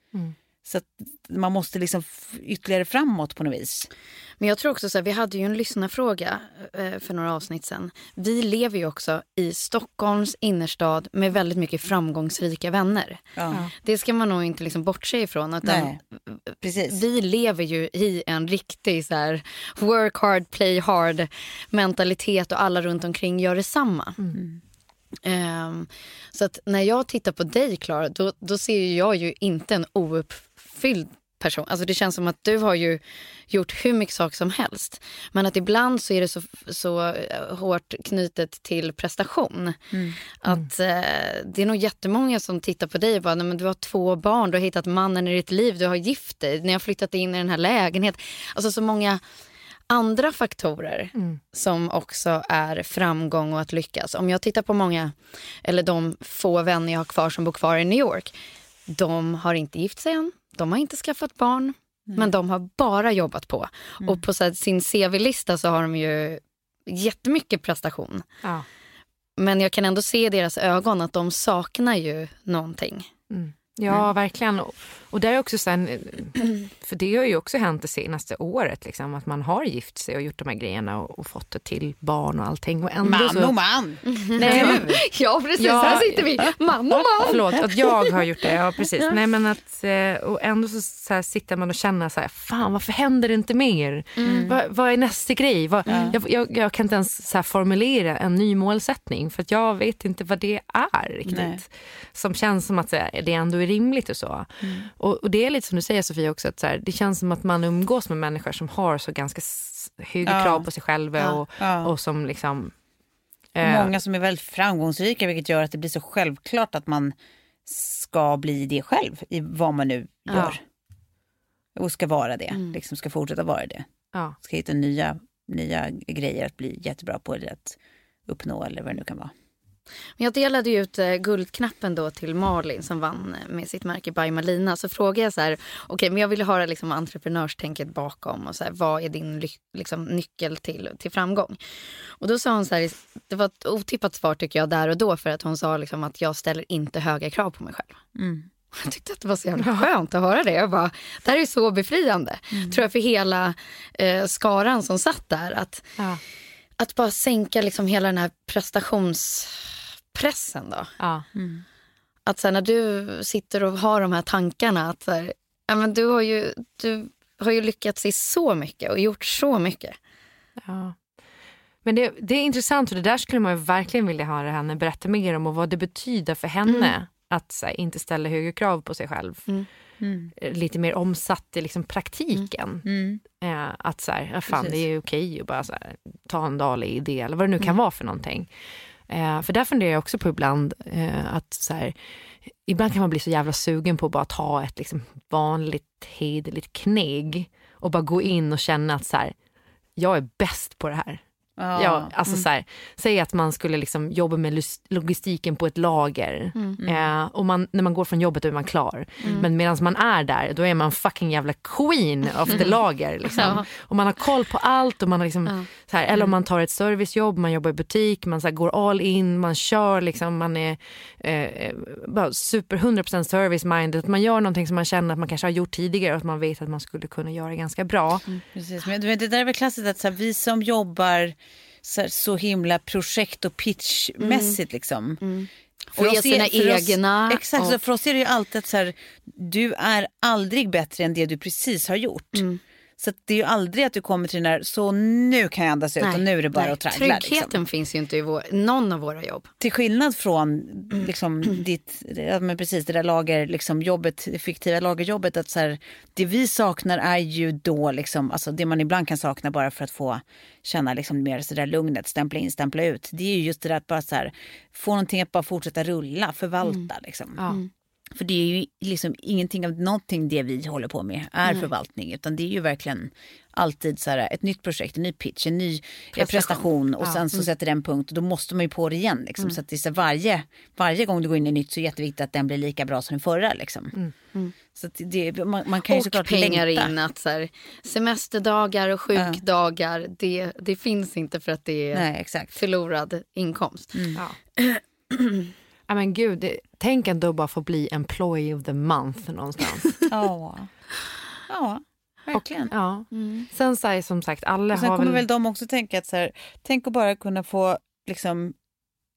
Så man måste liksom ytterligare framåt på något vis. Men jag tror också så här, vi hade ju en lyssnarfråga eh, för några avsnitt sen. Vi lever ju också i Stockholms innerstad med väldigt mycket framgångsrika vänner. Ja. Det ska man nog inte liksom bortse ifrån. Utan Nej, precis. vi lever ju i en riktig så här, work hard, play hard mentalitet och alla runt omkring gör detsamma. Ehm, så att när jag tittar på dig, Klara, då, då ser ju jag ju inte en ouppfylld person. Alltså det känns som att du har ju gjort hur mycket saker som helst. Men att ibland så är det så, så eh, hårt knutet till prestation. Att eh, det är nog jättemånga som tittar på dig och bara, Nej, men du har två barn, du har hittat mannen i ditt liv, du har gift dig, ni har flyttat in i den här lägenheten. Alltså så många andra faktorer som också är framgång och att lyckas. Om jag tittar på många, eller de få vänner jag har kvar som bor kvar i New York. De har inte gift sig än, de har inte skaffat barn, men de har bara jobbat på. Och på här, sin CV-lista så har de ju jättemycket prestation. Ja. Men jag kan ändå se i deras ögon att de saknar ju någonting. Ja, verkligen. Och, där är också sen, för det har ju också hänt det senaste året, liksom, att man har gift sig och gjort de här grejerna och, och fått det till barn och allting. Och ändå Man så, och man! Nej, men, Ja, precis. Ja. Här sitter vi, man och man. Förlåt, att jag har gjort det. Ja, precis. Nej, men att, eh, och ändå så, så här, sitter man och känner så här, fan varför händer det inte mer? Vad, vad är nästa grej? Vad, jag, jag, jag kan inte ens så här, formulera en ny målsättning för jag vet inte vad det är riktigt. Nej. Som känns som att här, det ändå är rimligt och så. Och, och det är lite som du säger Sofia också, att så här, det känns som att man umgås med människor som har så ganska höga Ja. krav på sig själva och, Ja. och som liksom eh, Många som är väldigt framgångsrika vilket gör att det blir så självklart att man ska bli det själv i vad man nu gör. Och ska vara det, liksom ska fortsätta vara det. Ska hitta nya, nya grejer att bli jättebra på eller att uppnå eller vad det nu kan vara. Men Jag delade ju ut eh, guldknappen då till Malin som vann eh, med sitt märke By Malina. Så frågade jag så här, okej men jag ville höra liksom entreprenörstänket bakom och så här, vad är din liksom, nyckel till, till framgång? Och då sa hon så här, det var ett otippat svar tycker jag där och då för att hon sa liksom att jag ställer inte höga krav på mig själv. Jag tyckte att det var så jävla skönt att höra det. Jag bara, det här är så befriande. Tror jag för hela eh, skaran som satt där. Att, Ja. Att bara sänka liksom hela den här prestationspressen då. Ja. Att så här, när du sitter och har de här tankarna att så här, ja, men du, har ju, du har ju lyckats i så mycket och gjort så mycket. Ja. Men det, det är intressant och det där skulle man ju verkligen vilja höra henne berätta mer om och vad det betyder för henne att så här, inte ställa högre krav på sig själv. Eh, Lite mer omsatt i liksom praktiken. Eh, att så här, ja, fan, det är okej att bara här, ta en dag i det eller vad det nu kan vara för någonting. Eh, för där funderar jag också på ibland eh, att så här, ibland kan man bli så jävla sugen på att bara ta ett liksom, vanligt hederligt kneg och bara gå in och känna att så här, jag är bäst på det här. Ja, alltså så här, säg att man skulle liksom jobba med logistiken på ett lager. Eh, och man, när man går från jobbet är man klar. Men medan man är där, då är man fucking jävla queen of the lager. Liksom. Och man har koll på allt. Och man har liksom, så här, eller om man tar ett servicejobb, man jobbar i butik, man så här, går all in, man kör, liksom, man är eh, bara super 100% service minded. Att man gör någonting som man känner att man kanske har gjort tidigare och att man vet att man skulle kunna göra ganska bra. Precis. Men du vet, det där är väl klassiskt att så här, vi som jobbar så, här, så himla projekt och pitchmässigt liksom. För Och ge oss sina för oss- egna Exakt, så och- för oss är det ju alltid att så här, du är aldrig bättre än det du precis har gjort. Så att det är ju aldrig att du kommer till den där, så nu kan jag andas ut och nu är det bara nej. att traggla. Tryggheten Liksom. finns ju inte i vår, någon av våra jobb. Till skillnad från liksom, ditt, ja, men precis det där lager, liksom, jobbet, fiktiva lagerjobbet. Att så här, det vi saknar är ju då liksom, alltså, det man ibland kan sakna bara för att få känna liksom, mer så där lugnet, stämpla in, stämpla ut. Det är ju just det där att bara så här, få någonting att bara fortsätta rulla, förvalta. Liksom. Ja. För det är ju liksom ingenting av någonting det vi håller på med är förvaltning. Utan det är ju verkligen alltid så här, ett nytt projekt, en ny pitch, en ny prestation, prestation och sen så sätter den punkt och då måste man ju på det igen. Liksom. Så att det är så varje, varje gång du går in i nytt så är det jätteviktigt att den blir lika bra som den förra. Liksom. Så att det, man, man kan ju Och såklart pengar längta. in att så här, semesterdagar och sjukdagar, det, det finns inte för att det är Nej, exakt. förlorad inkomst. Ja. ja, men gud, det, tänk ändå bara få bli employee of the month någonstans. Ja, ja verkligen. ja. Sen så här, som sagt, alla Och sen har kommer väl de också tänka att så här, tänk att bara kunna få liksom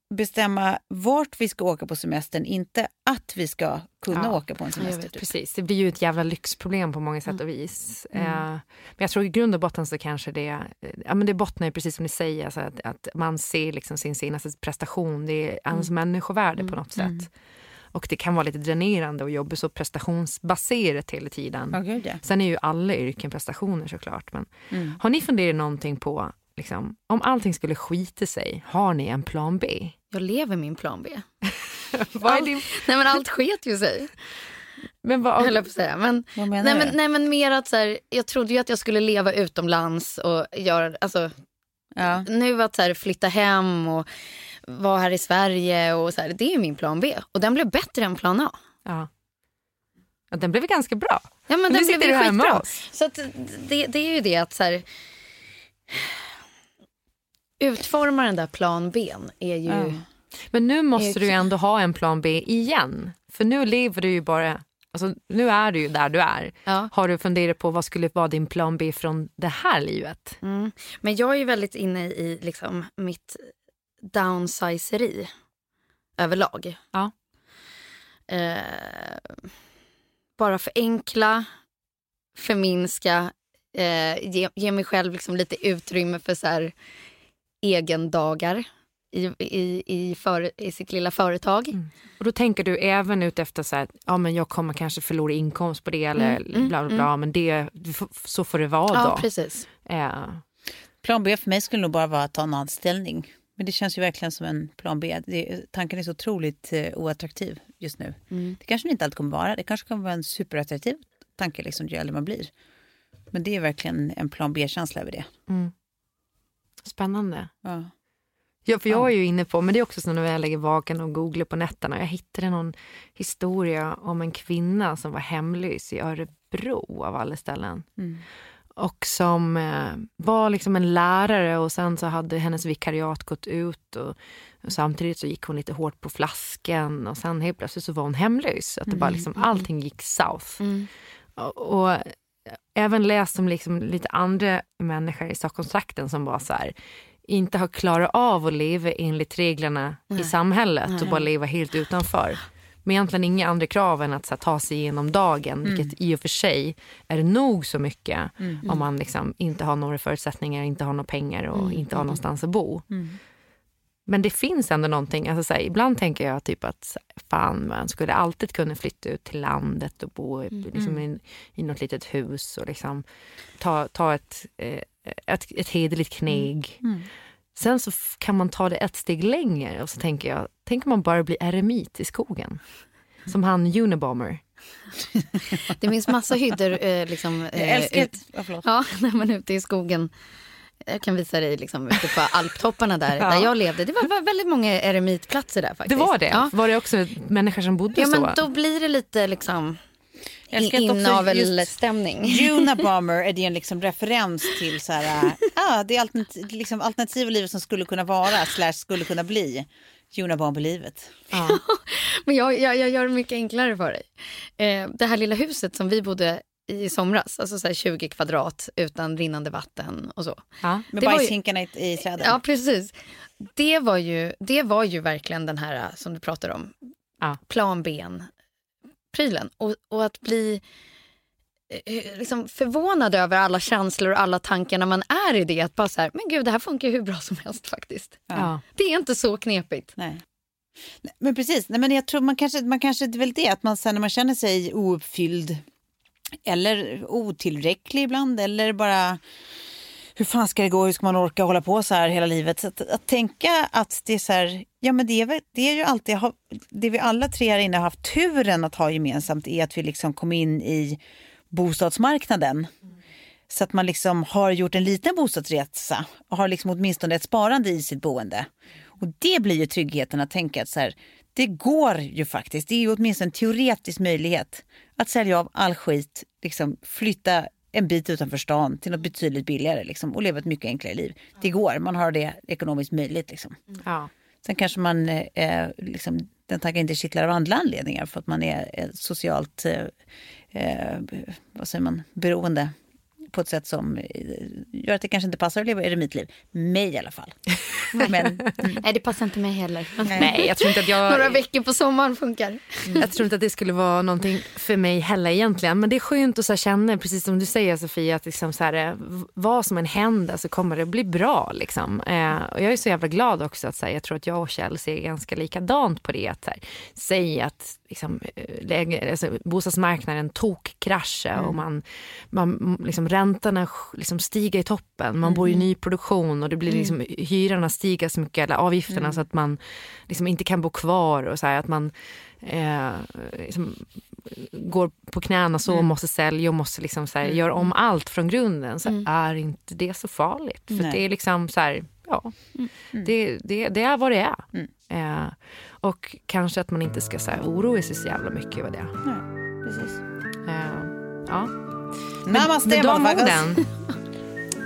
bestämma vart vi ska åka på semestern, inte att vi ska kunna Ja, åka på en semester. Typ. Precis, det blir ju ett jävla lyxproblem på många sätt och vis. Eh, men jag tror i grund och botten så kanske det, eh, ja men det bottnar ju precis som ni säger, alltså att, att man ser liksom sin senaste prestation, det är ens människovärde på något sätt. Och det kan vara lite dränerande och jobba så prestationsbaserat hela tiden. Ja, gud, ja. Sen är ju alla yrken prestationer såklart. Men har ni funderat någonting på, liksom, om allting skulle skita sig, har ni en plan B? Jag lever min plan B. Vad Allt, din... nej men allt sket ju sig. Men vad, höll jag på att säga. Men, Vad menar nej, du? men, nej men mer att så här, jag trodde ju att jag skulle leva utomlands och göra, alltså Ja. nu att så här, flytta hem och vara här i Sverige och så här, det är min plan B. Och den blev bättre än plan A. ja. Ja, den blev ganska bra. Ja men Nu den blev skitbra. Så att det, det är ju det att så här, utforma den där plan B är ju... Ja. Men nu måste du ju ändå ha en plan B igen. För nu lever du ju bara... Alltså, nu är du ju där du är. Ja. Har du funderat på vad skulle vara din plan B från det här livet? Mm. Men jag är ju väldigt inne i liksom, mitt downsizeri överlag. Ja. Eh, bara förenkla, förminska, eh, ge, ge mig själv liksom lite utrymme för så här, egendagar i, i, i, för, i sitt lilla företag. Och då tänker du även ut efter så här, ja men jag kommer kanske förlora inkomst på det eller Mm, mm, bla bla bla, men det, så får det vara Ja, då. precis. Eh, Plan B för mig skulle nog bara vara att ta en anställning. Men det känns ju verkligen som en plan B. Det, tanken är så otroligt eh, oattraktiv just nu. Det kanske den inte alltid kommer vara. Det kanske kommer vara en superattraktiv tanke liksom, ju äldre man blir. Men det är verkligen en plan B-känsla över det. Spännande. Ja. Ja, för jag är ju inne på, men det är också så när jag lägger vaken och googlar på nätterna. Jag hittade någon historia om en kvinna som var hemlös i Örebro av alla ställen. Och som eh, var liksom en lärare och sen så hade hennes vikariat gått ut och, och samtidigt så gick hon lite hårt på flasken och sen helt plötsligt så var hon hemlös. Att det bara liksom, allting gick south. Och, och även läst om liksom lite andra människor i Stockholmstrakten som var så här, inte har klarat av att leva enligt reglerna i samhället och bara leva helt utanför. Men egentligen inga andra krav än att här, ta sig igenom dagen, vilket i och för sig är nog så mycket om man liksom inte har några förutsättningar, inte har några pengar och inte har någonstans att bo. Men det finns ändå någonting, alltså så här, ibland tänker jag typ att fan man skulle alltid kunna flytta ut till landet och bo i- liksom, i, i något litet hus och liksom ta, ta ett, eh, ett, ett hederligt kneg. Sen så kan man ta det ett steg längre och så tänker jag, tänk om man bara blir eremit i skogen. Som han Unabomber. Det finns massa hyddor eh, liksom, Jag eh, älskar ut. Ja, när man är ute i skogen. Jag kan visa dig liksom, ute på alptopparna där, Ja. där jag levde. Det var var väldigt många eremitplatser där Det faktiskt. var det? Ja, Var det också människor som bodde ja så? men då blir det lite liksom inavelsstämning. Unabomber är det en liksom referens till så här, ah, det är alternativ, liksom alternativa livet som skulle kunna vara, slash skulle kunna bli Unabomber-livet. Ja. Men jag, jag, jag gör det mycket enklare för dig. Eh, det här lilla huset som vi bodde i somras, alltså så här 20 kvadrat utan rinnande vatten och så. Ja. Med ju- bajshinkarna i, träden. Ja, precis. Det var ju, det var ju verkligen den här eh, som du pratar om, Ja. plan B-prylen. Och, och att bli eh, liksom förvånad över alla känslor och alla tankar när man är i det. Att bara så här, men gud det här funkar ju hur bra som helst faktiskt. Ja. Det är inte så knepigt. Nej. Nej, Men precis, Nej, men jag tror man kanske, man kanske det är väl det att man sen när man känner sig ouppfylld eller otillräcklig ibland eller bara hur fan ska det gå, hur ska man orka hålla på så här hela livet? Så att, att tänka att det är så här, ja men det är, väl, det är ju alltid, det vi alla tre här inne har haft turen att ha gemensamt är att vi liksom kom in i bostadsmarknaden. Så att man liksom har gjort en liten bostadsresa och har liksom åtminstone ett sparande i sitt boende. Och det blir ju tryggheten att tänka att så här, det går ju faktiskt, det är ju åtminstone en teoretisk möjlighet att sälja av all skit, liksom flytta en bit utanför stan till något betydligt billigare liksom, och leva ett mycket enklare liv. Det går, man har det ekonomiskt möjligt. Liksom. Ja. Sen kanske man, eh, liksom, den tanken inte kittlar av andra anledningar för att man är eh, socialt, eh, eh, vad säger man, beroende på ett sätt som eh, gör att det kanske inte passar att leva eremitliv. Mig i alla fall. Men, Nej det passar inte mig heller. Nej, jag tror inte att jag... Några veckor på sommaren funkar. Jag tror inte att det skulle vara någonting för mig heller egentligen. Men det är skönt att så känna, precis som du säger Sofia, att liksom så här, eh, vad som än händer så kommer det bli bra. Liksom. Eh, och jag är så jävla glad också att så här, jag tror att jag och Kjell ser ganska likadant på det. Att så här, säga att liksom, eh, läge, alltså, bostadsmarknaden tokkraschar och man, man liksom, räntorna liksom, stiger i toppen. Man bor i nyproduktion och det blir liksom, hyrorna stiger så mycket, eller avgifterna så att man liksom inte kan bo kvar och så här, att man eh, liksom, går på knäna så och måste sälja och måste liksom så här, göra om allt från grunden. Så är inte det så farligt. För det är liksom så här, ja, det, det, det är vad det är. Eh, och kanske att man inte ska så här, oroa sig så jävla mycket över det. nej, precis. Eh, ja. Namaste, Med de motherfuckers. orden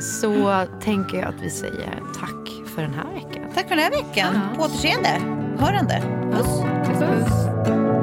så tänker jag att vi säger tack för den här veckan. Tack för den här veckan. På återseende. Hörande. Puss. Producerat